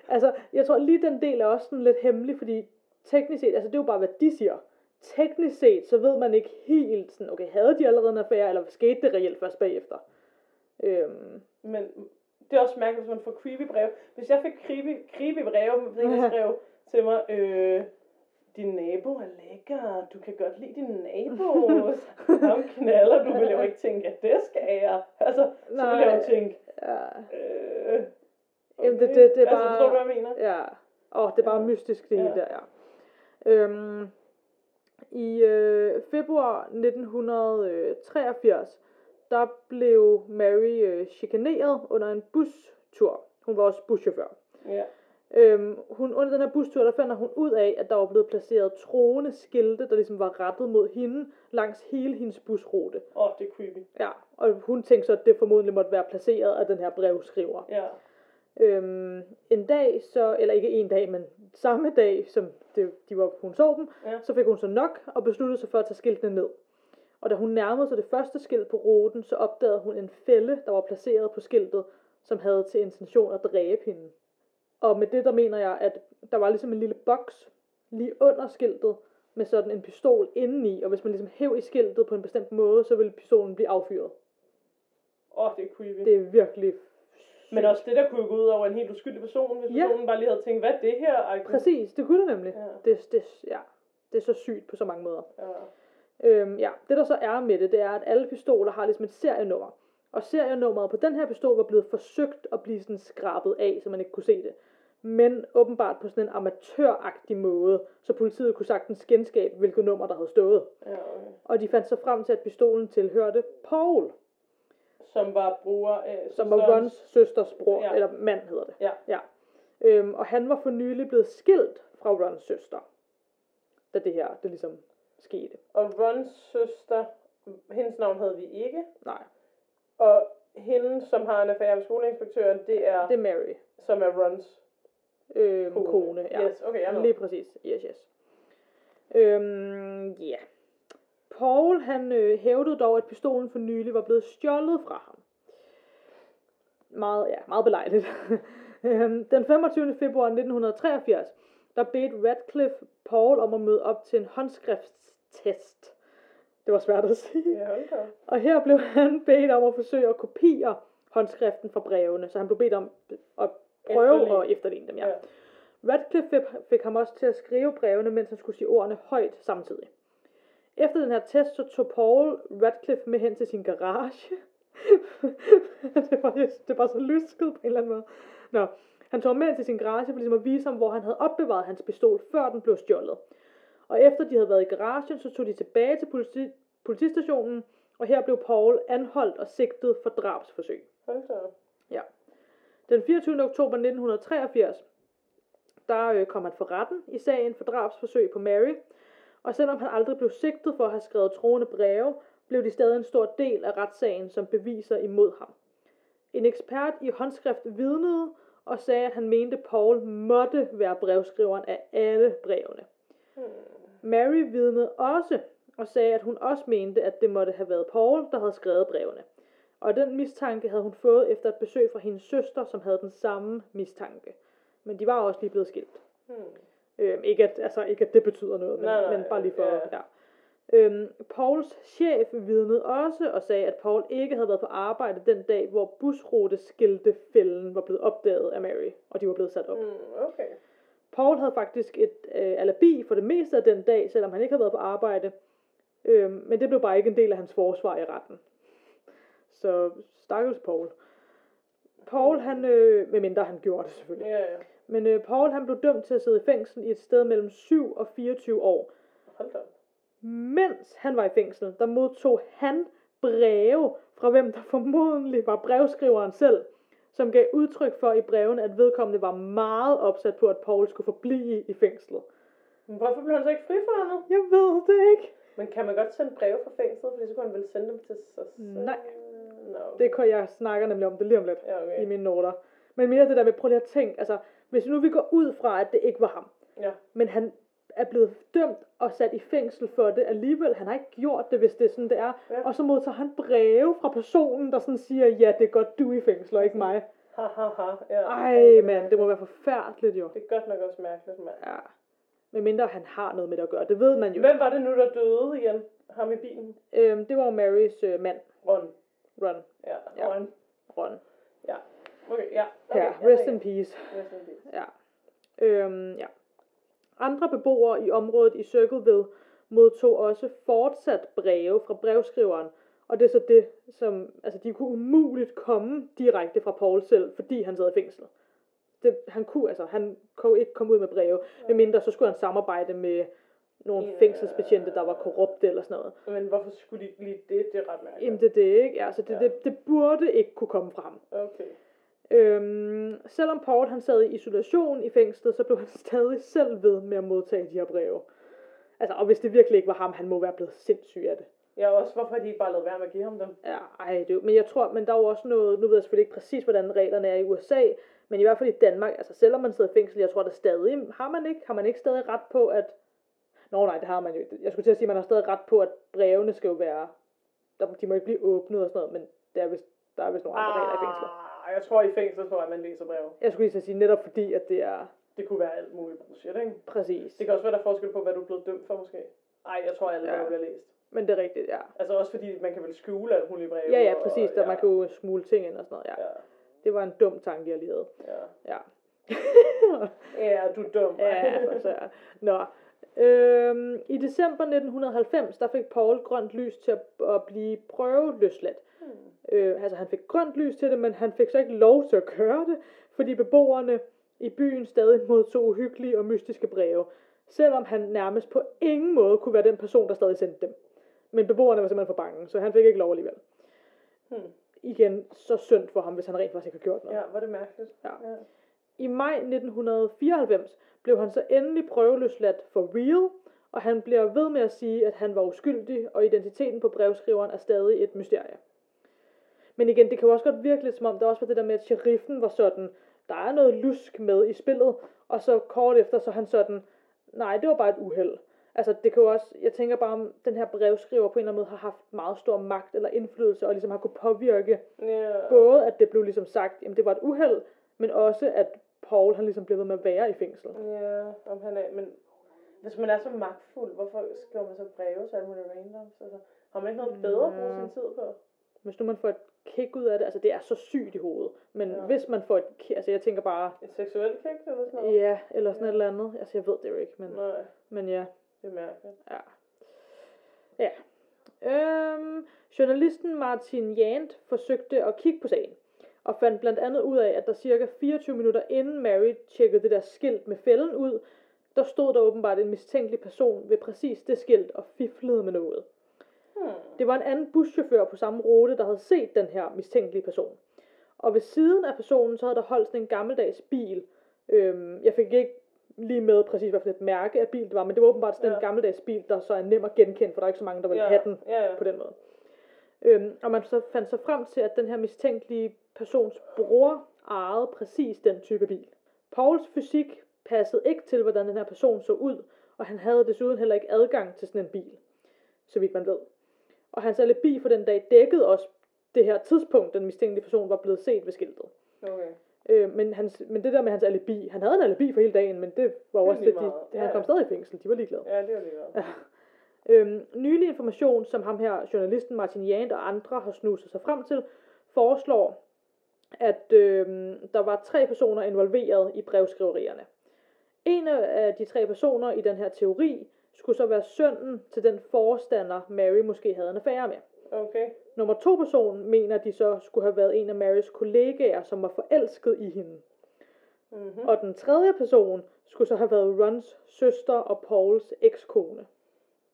Altså, jeg tror lige den del er også sådan lidt hemmelig, fordi teknisk set, altså det er jo bare, hvad de siger. Teknisk set, så ved man ikke helt sådan, okay, havde de allerede en affære, eller skete det reelt først bagefter? Øhm, Men det er også mærkeligt, hvis man får creepy brev. Hvis jeg fik creepy, creepy brev, hvis der skrev til mig, øh, din nabo er lækker, du kan godt lide din nabo, ham knaller, du vil jo ikke tænke, at det skal jeg. Altså, så vil jeg jo tænke, ja, øh, Jamen, det- det- det er altså, bare- forstår du, hvad jeg mener? ja. Åh, det er bare Ja. mystisk, det hele Ja. der, ja. Øhm, I øh, februar 1983, der blev Mary øh, chikaneret under en bustur. Hun var også buschauffør. Ja. Øhm, hun, under den her bustur, der finder hun ud af, at der var blevet placeret troende skilte, der ligesom var rettet mod hende, langs hele hendes busrute. Åh, oh, det er creepy. Ja, og hun tænkte så, at det formodentlig måtte være placeret af den her brevskriver. Ja. Øhm, en dag, så, eller ikke en dag, men samme dag, som det, de var, hun så dem, Ja. så fik hun så nok og besluttede sig for at tage skiltene ned. Og da hun nærmede sig det første skilt på ruten, så opdagede hun en fælde, der var placeret på skiltet, som havde til intention at dræbe hende. Og med det, der mener jeg, at der var ligesom en lille boks lige under skiltet, med sådan en pistol indeni, og hvis man ligesom hæv i skiltet på en bestemt måde, så ville pistolen blive affyret. Åh, oh, det er creepy. Det er virkelig Men også det, der kunne gå ud over en helt uskyldig person, hvis Ja. personen bare lige havde tænkt, hvad er det her? Ej, Præcis, det kunne det nemlig. Ja. Det, det, ja, det er så sygt på så mange måder. Ja. Øhm, ja, det der så er med det, det er, at alle pistoler har ligesom et serienummer. Og serienummeret på den her pistol var blevet forsøgt at blive sådan skrabet af, så man ikke kunne se det. Men åbenbart på sådan en amatøragtig måde, så politiet kunne sagtens genskabe, hvilket nummer der havde stået. ja okay. Og de fandt så frem til, at pistolen tilhørte Paul, Som var bruger af... som var Rons søsters bror, ja. eller mand hedder det. Ja. ja. Øhm, og han var for nylig blevet skilt fra Rons søster, da det her, det ligesom skete. Og Rons søster, hendes navn havde vi ikke. Nej, Og hende, som har en affære med skoleinspektøren, det er, det er Mary, som er Rons øhm, kone. kone. ja. Yes, okay, jeg Lige præcis. Yes, yes. Øhm, ja. Yeah. Paul, han øh, hævdede dog, at pistolen for nylig var blevet stjålet fra ham. Meget, ja, meget belejligt. Øhm, Den 25. februar 1983, der bedte Radcliffe Paul om at møde op til en håndskriftstest. Det var svært at sige. Ja, op. Og her blev han bedt om at forsøge at kopiere håndskriften fra brevene, så han blev bedt om at prøve Efterligne. at efterligne dem. Ja. Ja. Radcliffe fik ham også til at skrive brevene, mens han skulle sige ordene højt samtidig. Efter den her test, så tog Paul Radcliffe med hen til sin garage. det, var, det var så lysket på en eller anden måde. Nå, han tog med hen til sin garage for ligesom at vise ham, hvor han havde opbevaret hans pistol, før den blev stjålet. Og efter de havde været i garagen, så tog de tilbage til politi politistationen, og her blev Paul anholdt og sigtet for drabsforsøg. Hold da. Ja. Den 24. oktober 1983, der øh, kom han for retten i sagen for drabsforsøg på Mary, og selvom han aldrig blev sigtet for at have skrevet troende breve, blev de stadig en stor del af retssagen som beviser imod ham. En ekspert i håndskrift vidnede og sagde, at han mente, at Paul måtte være brevskriveren af alle brevene. Hmm. Mary vidnede også og sagde, at hun også mente, at det måtte have været Paul, der havde skrevet brevene. Og den mistanke havde hun fået efter et besøg fra hendes søster, som havde den samme mistanke. Men de var også lige blevet skilt. Hmm. Øhm, ikke, at, altså, ikke at det betyder noget, men, Nej, nej, men bare lige for... ja. Ja. Øhm, Pauls chef vidnede også og sagde, at Paul ikke havde været på arbejde den dag, hvor busruteskiltefælden var blevet opdaget af Mary, og de var blevet sat op. Hmm, okay. Paul havde faktisk et øh, alibi for det meste af den dag, selvom han ikke havde været på arbejde. Øhm, men det blev bare ikke en del af hans forsvar i retten. Så stakkels Paul. Paul, han, øh, medmindre han gjorde det selvfølgelig. Ja, ja. Men øh, Paul, han blev dømt til at sidde i fængsel i et sted mellem 7 og 24 år. Hold da. Mens han var i fængsel, der modtog han breve fra hvem der formodentlig var brevskriveren selv, som gav udtryk for i brevene, at vedkommende var meget opsat på, at Paul skulle forblive i fængslet. Men hvorfor blev han så ikke frifundet? Jeg ved det ikke. Men kan man godt sende breve fra fængslet, fordi så kunne han vel sende dem til sig selv? Nej. Nå, Det kan jeg snakker nemlig om det lige om lidt Ja, okay. i mine noter. Men mere det der med, prøv lige at tænke, altså, hvis nu vi går ud fra, at det ikke var ham, Ja. men han er blevet dømt og sat i fængsel for det alligevel. Han har ikke gjort det, hvis det er sådan, det er. Ja. Og så modtager han breve fra personen, der sådan siger, ja, det er godt, du er i fængsel, og ikke mig. Ha, ha, ha. Ja. Ej, mand, det må være forfærdeligt jo. Det er godt nok også mærkeligt, mand. Ja. Men mindre han har noget med det at gøre, det ved man jo. Hvem var det nu, der døde igen? Ham i bilen? Øhm, det var jo Marys øh, mand, Ron. Ron. Ja, Ja. Ron. Ron. Ja. Okay, ja. Okay, Ja, rest in peace. Rest in peace. Ja. Øhm, ja. Andre beboere i området i Circleville modtog også fortsat breve fra brevskriveren, og det er så det, som, altså de kunne umuligt komme direkte fra Paul selv, fordi han sad i fængsel. Det, han kunne, altså, han kunne ikke komme ud med breve, medmindre så skulle han samarbejde med nogle Ja. fængselsbetjente, der var korrupte eller sådan noget. Men hvorfor skulle de lige det? Det er ret mærkeligt. Jamen det er det, ikke? Ja, så det, Ja. det, det burde ikke kunne komme fra ham. Okay. Øhm, selvom Paul han sad i isolation i fængslet, så blev han stadig selv ved med at modtage de her breve. Altså, og hvis det virkelig ikke var ham, han må være blevet sindssyg af det. Ja, også hvorfor de ikke bare lavet være med at give ham dem? Ja, ej, det, men jeg tror, men der er jo også noget, nu ved jeg selvfølgelig ikke præcis, hvordan reglerne er i USA, men i hvert fald i Danmark, altså selvom man sidder i fængsel, jeg tror der stadig, har man ikke, har man ikke stadig ret på, at, nå nej, det har man jo, jeg skulle til at sige, man har stadig ret på, at brevene skal jo være, der, de må ikke blive åbnet og sådan noget, men der er vist, der er vist nogle andre regler i fængslet. Jeg tror i fængsel, tror jeg, man læser breve. Jeg skulle lige at sige, netop fordi, at det er Det kunne være alt muligt bullshit, ikke? præcis. Det kan også være, der er forskel på, hvad du er blevet dømt for, måske. Ej, jeg tror, alle Ja. bliver læst. Men det er rigtigt, ja. Altså også fordi, man kan vel skjule alt muligt breve. Ja, ja, og- præcis. Der ja, man kan jo smule ting ind og sådan noget. Ja. Ja, Det var en dum tanke, jeg lige havde. ja. Ja. Ja, du er dum. ja, for så ja. Nå. Øhm, I december 1990, der fik Paul grønt lys til at, at blive prøveløsladt. Hmm. Øh, altså han fik grønt lys til det, men han fik så ikke lov til at køre det, fordi beboerne i byen stadig modtog uhyggelige og mystiske breve, selvom han nærmest på ingen måde kunne være den person, der stadig sendte dem. Men beboerne var simpelthen for bange, så han fik ikke lov alligevel. Hmm. Igen, så synd for ham, hvis han rent faktisk ikke har gjort noget. Ja, var det mærkeligt. Ja. ja. I maj 1994 blev han så endelig prøveløsladt for real, og han bliver ved med at sige, at han var uskyldig, og identiteten på brevskriveren er stadig et mysterie. Men igen, det kan jo også godt virke lidt som om, der også var det der med, at sheriffen var sådan, der er noget lusk med i spillet, og så kort efter, så han sådan, nej, det var bare et uheld. Altså, det kan jo også, jeg tænker bare, om den her brevskriver på en eller anden måde har haft meget stor magt eller indflydelse, og ligesom har kunne påvirke Ja. både at det blev ligesom sagt, jamen det var et uheld, men også at Paul han ligesom blev ved med at være i fængsel. Ja, om han er, men hvis man er så magtfuld, hvorfor skriver man så breve til alle mulige randoms? Altså, har man ikke noget bedre at bruge sin tid på? hvis nu man får et kick ud af det, altså det er så sygt i hovedet, men Ja. hvis man får et kick, altså jeg tænker bare, Et seksuelt kick eller sådan noget? ja, eller sådan Ja. et eller andet, altså jeg ved det jo ikke, men, Nej, men ja. det er mærkeligt. Ja. Ja. Øhm, journalisten Martin Jant forsøgte at kigge på sagen, og fandt blandt andet ud af, at der cirka 24 minutter inden Mary tjekkede det der skilt med fælden ud, der stod der åbenbart en mistænkelig person ved præcis det skilt og fiflede med noget. Hmm. Det var en anden buschauffør på samme rute, der havde set den her mistænkelige person. Og ved siden af personen, så havde der holdt sådan en gammeldags bil. Øhm, jeg fik ikke lige med præcis, hvad for et mærke af bil det var, men det var åbenbart sådan ja. En gammeldags bil, der så er nem at genkende, for der er ikke så mange, der vil ja. have den Ja, ja. på den måde. Øhm, og man så fandt så frem til, at den her mistænkelige persons bror ejede præcis den type bil. Pauls fysik passede ikke til, hvordan den her person så ud, og han havde desuden heller ikke adgang til sådan en bil, så vidt man ved. Og hans alibi for den dag dækkede også det her tidspunkt, den mistænkelige person var blevet set ved skiltet. Okay. Øh, men, hans, men det der med hans alibi, han havde en alibi for hele dagen, men det var Det også det, de, han Ja, kom ja. stadig i fængsel, de var ligeglade. Ja, det var lige godt. Øhm, nylig information, som ham her, journalisten Martin Jant og andre har snuset sig frem til, foreslår, at øhm, der var tre personer involveret i brevskriverierne. En af de tre personer i den her teori skulle så være sønnen til den forstander, Mary måske havde en affære med. Okay. Nummer to person mener, de så skulle have været en af Marys kollegaer, som var forelsket i hende. Mm-hmm. Og den tredje person skulle så have været Rons søster og Pauls ekskone.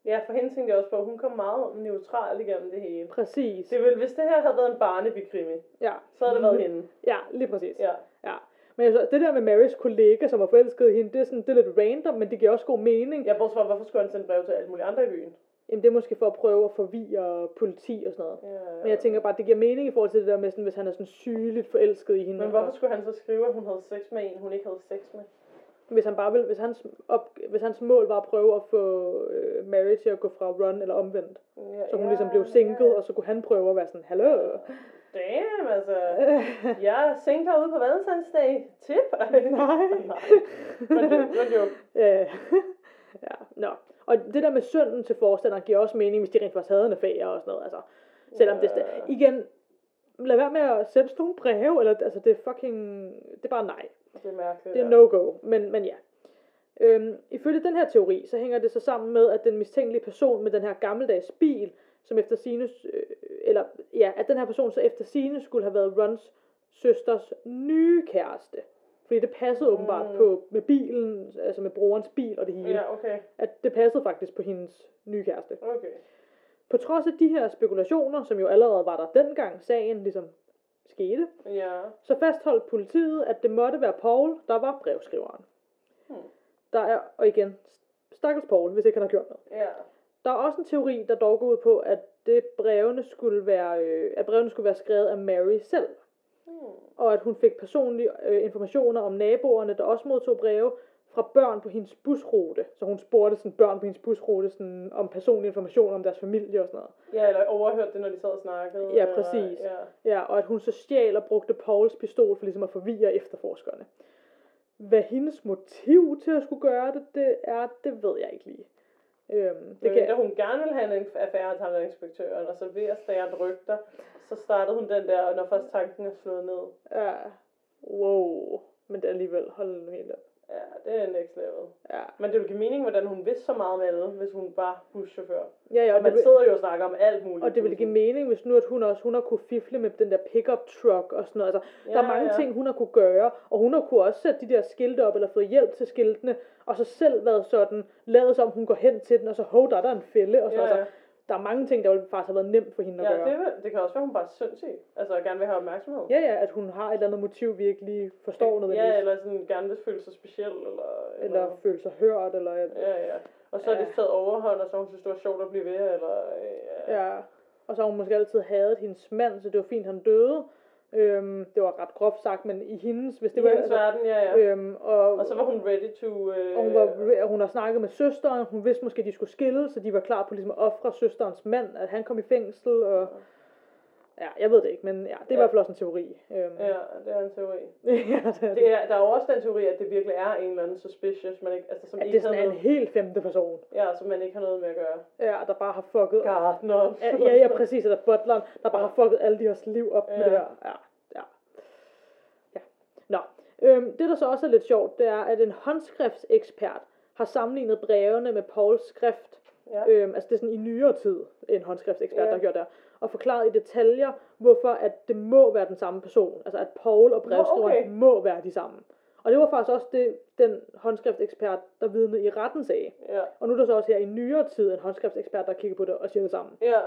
Ja, for hende tænkte jeg også på, at hun kom meget neutral igennem det hele. Præcis. Det ville, hvis det her havde været en barnebikrimi, Ja. så havde det været hende. Ja, lige præcis. Ja. Ja. Men altså, det der med Marys kollega, som var forelsket i hende, det er, sådan, det er lidt random, men det giver også god mening. Jeg bortset fra, hvorfor skulle han sende brev til alle mulige andre i byen? Jamen, det er måske for at prøve at forvirre politi og sådan noget. Ja, Men jeg tænker bare, det giver mening i forhold til det der med, sådan, hvis han er sådan sygeligt forelsket i hende. Men hvorfor skulle han så skrive, at hun havde sex med en, hun ikke havde sex med? Hvis han bare vil, hvis hans, op, hvis hans mål var at prøve at få øh, Mary til at gå fra Ron eller omvendt. Ja, Så hun ligesom blev single, og så kunne han prøve at være sådan, hallo. Damn, altså. Jeg er single herude på Valentine's. Tip. Nej. Men det var joke. Øh, ja, nå. Og det der med sønnen til forstanderen giver også mening, hvis de rent faktisk havde en affære og sådan noget. Altså, selvom det Ja. sta- igen, lad være med at sende sådan nogle breve, eller altså det er fucking, det er bare nej. Det er mærkeligt. Det er no-go, men, men ja. Øhm, ifølge den her teori, så hænger det så sammen med, at den mistænkelige person med den her gammeldags bil, som efter Sines, øh, eller ja, at den her person så efter sine skulle have været Rons søsters nye kæreste. Fordi det passede åbenbart Mm. på med bilen, altså med brorens bil og det hele. Ja, okay. At det passede faktisk på hendes nye kæreste. Okay. På trods af de her spekulationer, som jo allerede var der dengang sagen ligesom skete, Ja. så fastholdt politiet, at det måtte være Paul, der var brevskriveren. Hmm. Der er, og igen, stakkels Paul, hvis ikke han har gjort noget. Ja. Der er også en teori, der dog går ud på, at det brevene skulle være, øh, at brevene skulle være skrevet af Mary selv. Hmm. Og at hun fik personlige øh, informationer om naboerne, der også modtog breve fra børn på hendes busrute. Så hun spurgte sådan børn på hendes busrute sådan, om personlige informationer om deres familie og sådan noget. Ja, eller overhørte det, når de sad og snakkede. Ja, eller- præcis. Ja. Ja, og at hun så stjal og brugte Pauls pistol for ligesom at forvirre efterforskerne. Hvad hendes motiv til at skulle gøre det, det er, det ved jeg ikke lige. Øhm, det Det kan, kan... hun gerne ville have en affære til inspektøren, og så ved at stære rygter, så startede hun den der, når først tanken er slået ned. ja, wow, men det alligevel, hold nu helt op. Ja, det er next level. Ja, Men det ville give mening, hvordan hun vidste så meget om alle, hvis hun var buschauffør. ja, ja Og man vil, sidder jo og snakker om alt muligt. og det ville give mening, hvis nu at hun også hun har kunne fifle med den der pickup truck og sådan noget. Altså, ja, der er mange ja. ting, hun har kunne gøre, og hun har kunne også sætte de der skilte op, eller fået hjælp til skiltene, og så selv været sådan, lavet som hun går hen til den, og så, hov, der er der en fælde, og så, Ja, altså, ja. Der er mange ting, der ville faktisk have været nemt for hende at Ja, gøre. det, vil- det kan også være, hun bare er sindssyg. Altså, gerne vil have opmærksomhed. Ja, ja, at hun har et eller andet motiv, vi ikke lige forstår noget. Ja, eller sådan gerne vil føle sig speciel, eller... eller føle sig hørt, eller... Ja, ja. Og så er Ja. det taget overhånd, og så hun synes, det var sjovt at blive ved, eller... Ja. Ja, og så har hun måske altid hadet hendes mand, så det var fint, han døde. Øhm, det var ret groft sagt, men i hendes, hvis I det var... hendes verden, ja, ja. øhm, og, Og så var hun ready to... Øh, og hun, var, hun har snakket med søsteren, hun vidste måske, at de skulle skille, så de var klar på ligesom at ofre søsterens mand, at han kom i fængsel, og Ja, jeg ved det ikke, men ja, det er i Ja. hvert fald også en teori. Øhm, Ja, det er en teori. ja, det er det. Det er, der er jo også den teori, at det virkelig er en eller anden suspicious, man ikke, altså, som At ikke det sådan er en noget, helt femte person. ja, som man ikke har noget med at gøre. Ja, der bare har fucket. Gardner. Ja, ja, ja, præcis. Eller butleren, der bare har fucket alle de her liv op med Ja. det her. Ja, ja. ja. Nå, øhm, det der så også er lidt sjovt, det er, at en håndskriftsekspert har sammenlignet brevene med Pauls skrift. Ja. Øhm, altså det er sådan i nyere tid, en håndskriftekspert, Ja. der har gjort det, og forklaret i detaljer, hvorfor at det må være den samme person. Altså at Paul og brevskriveren okay. må være de samme. Og det var faktisk også det, den håndskriftsekspert, der vidnede i retten sagde. Ja. Og nu er der så også her i nyere tid en håndskriftsekspert, der kigger på det og siger det samme. Ja.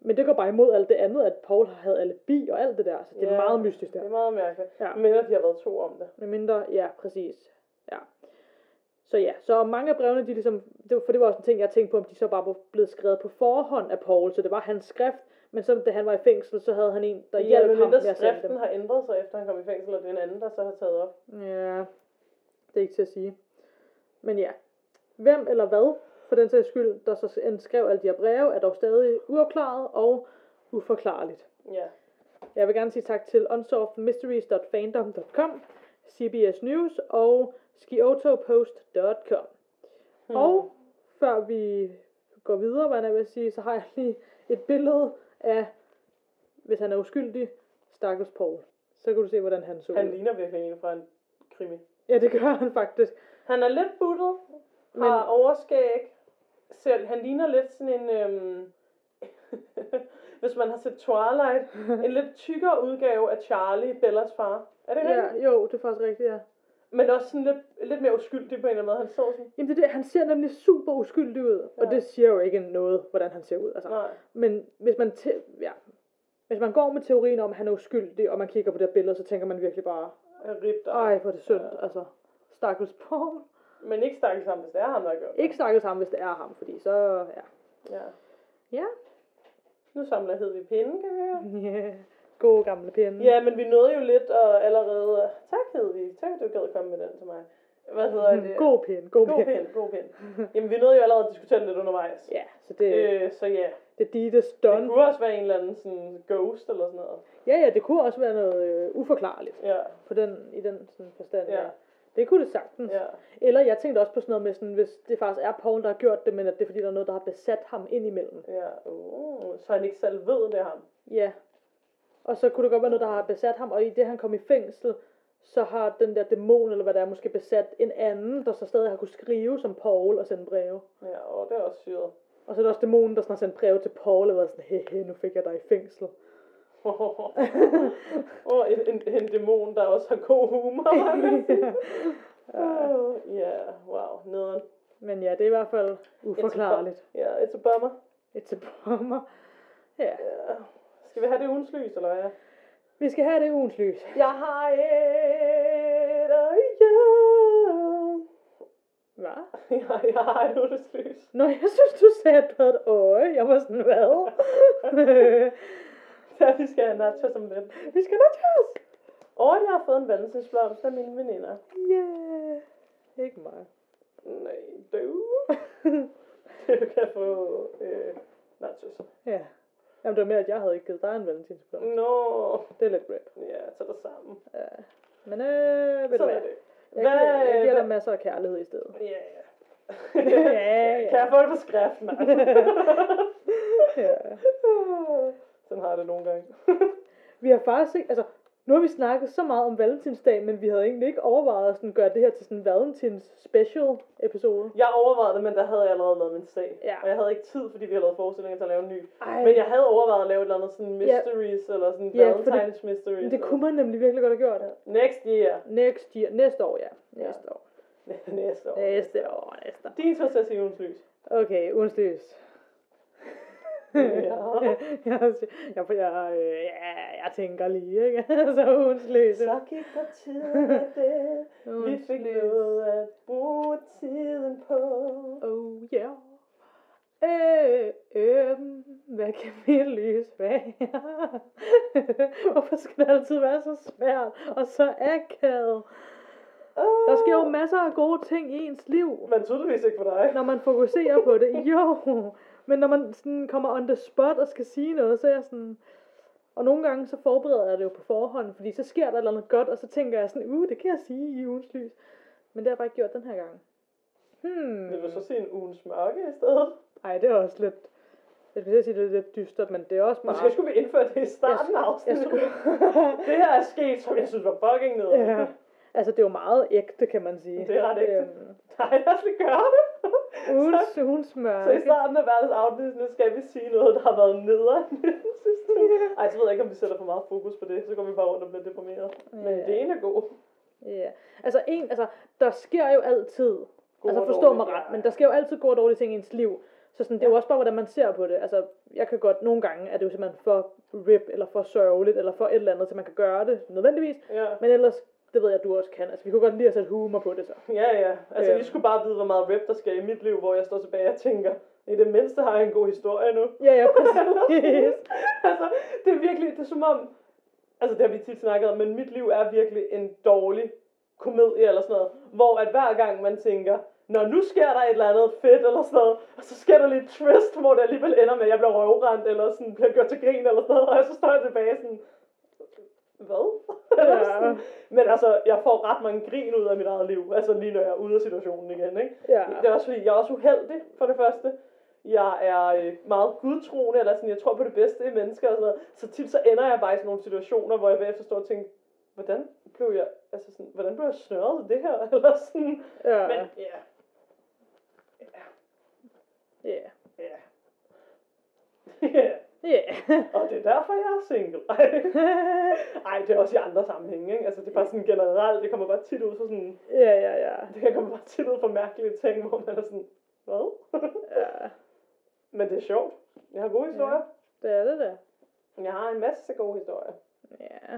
Men det går bare imod alt det andet, at Paul havde alibi og alt det der. Så det er Ja, meget mystisk Det der. er meget mærkeligt. Ja. Men at de har været to om det. Med mindre, ja, præcis. Ja. Så ja, så mange af brevene, de ligesom, det var, for det var også en ting, jeg tænkte på, om de så bare var blevet skrevet på forhånd af Paul, så det var hans skrift, men så da han var i fængsel, så havde han en, der Ja, hjalp ham med at sende skriften dem. har ændret sig, efter han kom i fængsel, og det er en anden, der så har taget op. Ja, det er ikke til at sige. Men ja, hvem eller hvad, for den sags skyld, der så end skrev alle de her breve, er dog stadig uopklaret og uforklarligt. Ja. Jeg vil gerne sige tak til unsolvedmysteries.fandom.com, CBS News og skiotopost.com. Hmm. Og før vi går videre, hvad jeg vil sige, så har jeg lige et billede af, hvis han er uskyldig, stakkels Paul. Så kan du se, hvordan han så Han ud. ligner virkelig en fra en krimi. Ja, det gør han faktisk. Han er lidt buttet, Men- har overskæg. Selv, han ligner lidt sådan en... Øhm, hvis man har set Twilight, en lidt tykkere udgave af Charlie, Bellas far. Er det Ja, rigtigt? jo, det er faktisk rigtigt, ja. Men også sådan lidt, lidt mere uskyldig på en eller anden måde. Han så sådan... Jamen det er det, han ser nemlig super uskyldig ud, og Ja. det siger jo ikke noget, hvordan han ser ud. Altså. Nej. Men hvis man, te- ja, hvis man går med teorien om, at han er uskyldig, og man kigger på det her billede, så tænker man virkelig bare, ribt ej, hvor er det synd, Ja. altså. Stakkels Paul. Men ikke stakkels ham, hvis det er ham, der gjort det. Ikke stakkels ham, hvis det er ham, fordi så, ja. Ja. Ja, Nu samler hed vi pinde, kan vi høre. yeah. Gode gamle pinde. Ja, men vi nåede jo lidt og allerede... Tak, Hedvig. Tak, at du gad komme med den til mig. Hvad hedder det? God pinde, god, God pind, god pind. Jamen, vi nåede jo allerede at diskutere det lidt undervejs. Ja, så det, Øh, så ja, det er Dittes det stun. kunne også være en eller anden sådan ghost eller sådan noget. Ja, ja, det kunne også være noget øh, uforklarligt, Ja, på den, i den sådan, forstand. Ja. Det kunne det sagtens. ja. Eller jeg tænkte også på sådan noget med, sådan, hvis det faktisk er Paul, der har gjort det, men at det er fordi, der er noget, der har besat ham ind imellem. ja. Uh, så han ikke selv ved, det er ham. Ja. Og så kunne det godt være noget, der har besat ham, og i det, han kom i fængsel, så har den der dæmon, eller hvad det er, måske besat en anden, der så stadig har kunne skrive som Paul og sende breve. Ja, og det er også syret. Og så er der også dæmonen, der sådan har sendt breve til Paul, og været sådan, hehe, nu fik jeg dig i fængsel. og en, en, en dæmon, der også har god humor. Ja, wow, nederen. Men ja, det er i hvert fald uforklarligt. Ja, it's a bummer. It's a bummer. Ja. Ja. Skal vi have det ugens lys, eller hvad? Vi skal have det ugens lys. Jeg har et øje. Hvad? Ja, jeg har et ugens lys. Nå, jeg synes, du sagde, havde et øje. Jeg var sådan, hvad? Ja, vi skal have nachos om lidt. Vi skal nok tage os. Og jeg har fået en valentinsblomst af mine veninder. Yeah. Ikke mig. Nej, du. du kan få øh, nachos. Ja. Jamen, det var mere, at jeg havde ikke givet dig en valentinsblomst. Nå. Det er lidt rip. Ja, så det sammen. Ja. Men øh, ved du Sådan er hvad? det. Jeg, giver, jeg giver hvad- dig masser af kærlighed i stedet. Ja, ja. ja. Kan jeg få det på skrift, mand? ja. Sådan har jeg det nogle gange. Vi har faktisk ikke, altså, nu har vi snakket så meget om Valentinsdag, men vi havde egentlig ikke overvejet at sådan gøre det her til sådan en Valentins special episode. Jeg overvejede det, men der havde jeg allerede lavet min sag. Ja. Og jeg havde ikke tid, fordi vi havde lavet forestillinger til at lave en ny. Ej, Men jeg havde overvejet at lave et eller andet sådan Ja. mysteries, eller sådan Ja, for det- Valentine's mysteries. men det kunne man nemlig virkelig godt have gjort. Ja. Next year. Next year, næste år, ja. Næste år. Næste år. Næste år, næste år. Din tur til ugens lys. Okay, ugens lys. Ja. jeg, jeg, jeg, jeg, øh, tænker lige, ikke? så lys. Så gik der tid med det. Vi fik noget at bruge tiden på. Oh yeah. Øh, øh, hvad kan mit lys være? Hvorfor skal det altid være så svært og så akavet? Der sker jo masser af gode ting i ens liv, Men tydeligvis ikke for dig. når man fokuserer på det. Jo, men når man sådan kommer on the spot og skal sige noget, så er jeg sådan, Og nogle gange så forbereder jeg det jo på forhånd, fordi så sker der et eller andet godt, og så tænker jeg sådan, uh, det kan jeg sige i ugens lys. Men det har jeg bare ikke gjort den her gang. Hmm. Vil du så se en ugens mørke i stedet? Ej, det er også lidt... Jeg skal sige, det er lidt dystert, men det er også bare... Måske skulle vi indføre det i starten af afsnittet. skulle... Det her er sket, som jeg synes var fucking ned. ja. Altså, det er jo meget ægte, kan man sige. Det er ret ægte. Øhm, Os lige gøre det. ugens, ugens Så i starten af verdens afsnit, nu skal vi sige noget, der har været nederen i den sidste. Ej, så ved jeg ikke, om vi sætter for meget fokus på det. Så går vi bare rundt og bliver deprimeret. Men Ja. det ene er god. Ja. Altså, en, altså, der sker jo altid... God altså forstå mig ja. ret, men der sker jo altid gode og dårlige ting i ens liv. Så sådan, det er jo også bare, hvordan man ser på det. Altså, jeg kan godt, nogle gange er det jo simpelthen for rip, eller for sørgeligt, eller for et eller andet, så man kan gøre det nødvendigvis. Ja. Men ellers, det ved jeg, du også kan. Altså, vi kunne godt lide at sætte humor på det så. Ja, ja. Altså, Øhm. I skulle bare vide, hvor meget rap der sker i mit liv, hvor jeg står tilbage og tænker, i det mindste har jeg en god historie nu. Ja, ja, præcis. altså, det er virkelig, det er som om, altså det har vi tit snakket om, men mit liv er virkelig en dårlig komedie eller sådan noget, hvor at hver gang man tænker, når nu sker der et eller andet fedt eller sådan noget, og så sker der lidt twist, hvor det alligevel ender med, at jeg bliver røvrendt, eller sådan bliver gjort til grin eller sådan noget, og så står jeg tilbage sådan, hvad? Ja. Men altså, jeg får ret mange grin ud af mit eget liv, altså lige når jeg er ude af situationen igen, ikke? Ja. Det er også fordi, jeg er også uheldig, for det første. Jeg er øh, meget gudtroende, eller sådan, jeg tror på det bedste i mennesker og sådan noget. Så tit så ender jeg bare i sådan nogle situationer, hvor jeg bagefter står og tænker, hvordan blev jeg, altså sådan, hvordan blev jeg snørret det her? Eller sådan. Ja. Men ja, Ja. ja. Ja, Ja. og det er derfor, jeg er single. Ej. Det er også i andre sammenhænge, ikke? Altså, det er bare sådan generelt, det kommer bare tit ud for sådan, Ja, ja, ja. det kan komme bare tit ud for mærkelige ting, hvor man er sådan, hvad? Ja. Men det er sjovt. Jeg har gode historier. Det er det da. Jeg har en masse gode historier. Ja.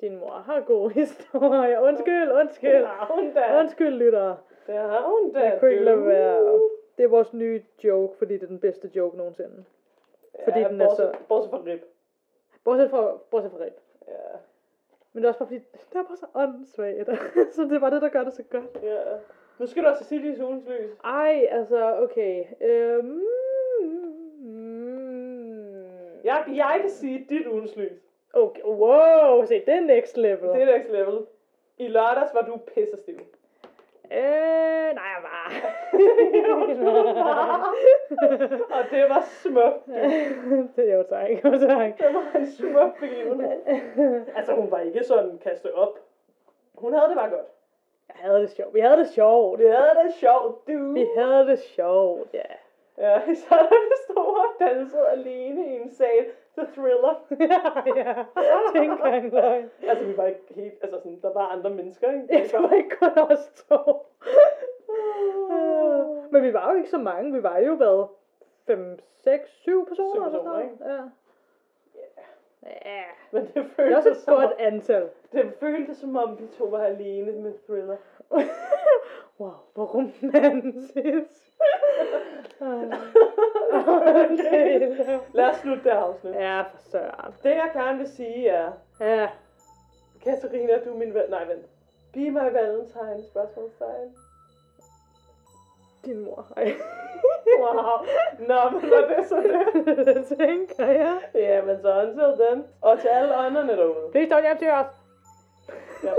Din mor har gode historier. Undskyld, undskyld. Det har hun da. Undskyld, lytter. Det har hun da. Jeg kunne ikke lade være. Det er vores nye joke, fordi det er den bedste joke nogensinde. Fordi den er bortset, så- Bortset fra rib. Bortset fra, bortset fra rib. Ja. Men det er også bare fordi, det er bare så åndssvagt. så det er bare det, der gør det så godt. ja. Nu skal du også sige dit ugens lys. Ej, altså, okay. Øhm, Jeg, jeg kan sige dit ugens lys. Okay, wow, se, det er next level. Det er next level. I lørdags var du pissestiv. Øh, nej, jeg var. Og det var smukt. det er jo tak, jo tak. Det var en smuk begivenhed. Altså, hun var ikke sådan kastet op. Hun havde det bare godt. Jeg havde det sjovt. Vi havde det sjovt. Vi havde det sjovt, du. Vi havde det sjovt, ja. Ja, så da vi stod og dansede alene i en sal til thriller. ja, det er ikke engang løgn. Altså, vi var ikke helt, altså sådan, der var andre mennesker, ikke? Jeg tror ikke kun os to. Men vi var jo ikke så mange. Vi var jo hvad? 5, 6, 7 personer Syv eller sådan personer, noget. Ja. Ja. Men det Det er føltes, også et som, godt om, antal. det føltes som om, vi to var alene med thriller. wow, hvor romantisk. okay. Lad os slutte det her afsnit. Ja, for søren. Det jeg gerne vil sige er, Ja. Katarina, du er min ven. Nej, vent. Be my valentine, spørgsmålstegn. Din mor. Ej. Wow. Nå, men var det så det? det tænker jeg. Ja, men så until then. Og til alle ånderne derude. Please don't to us. Ja.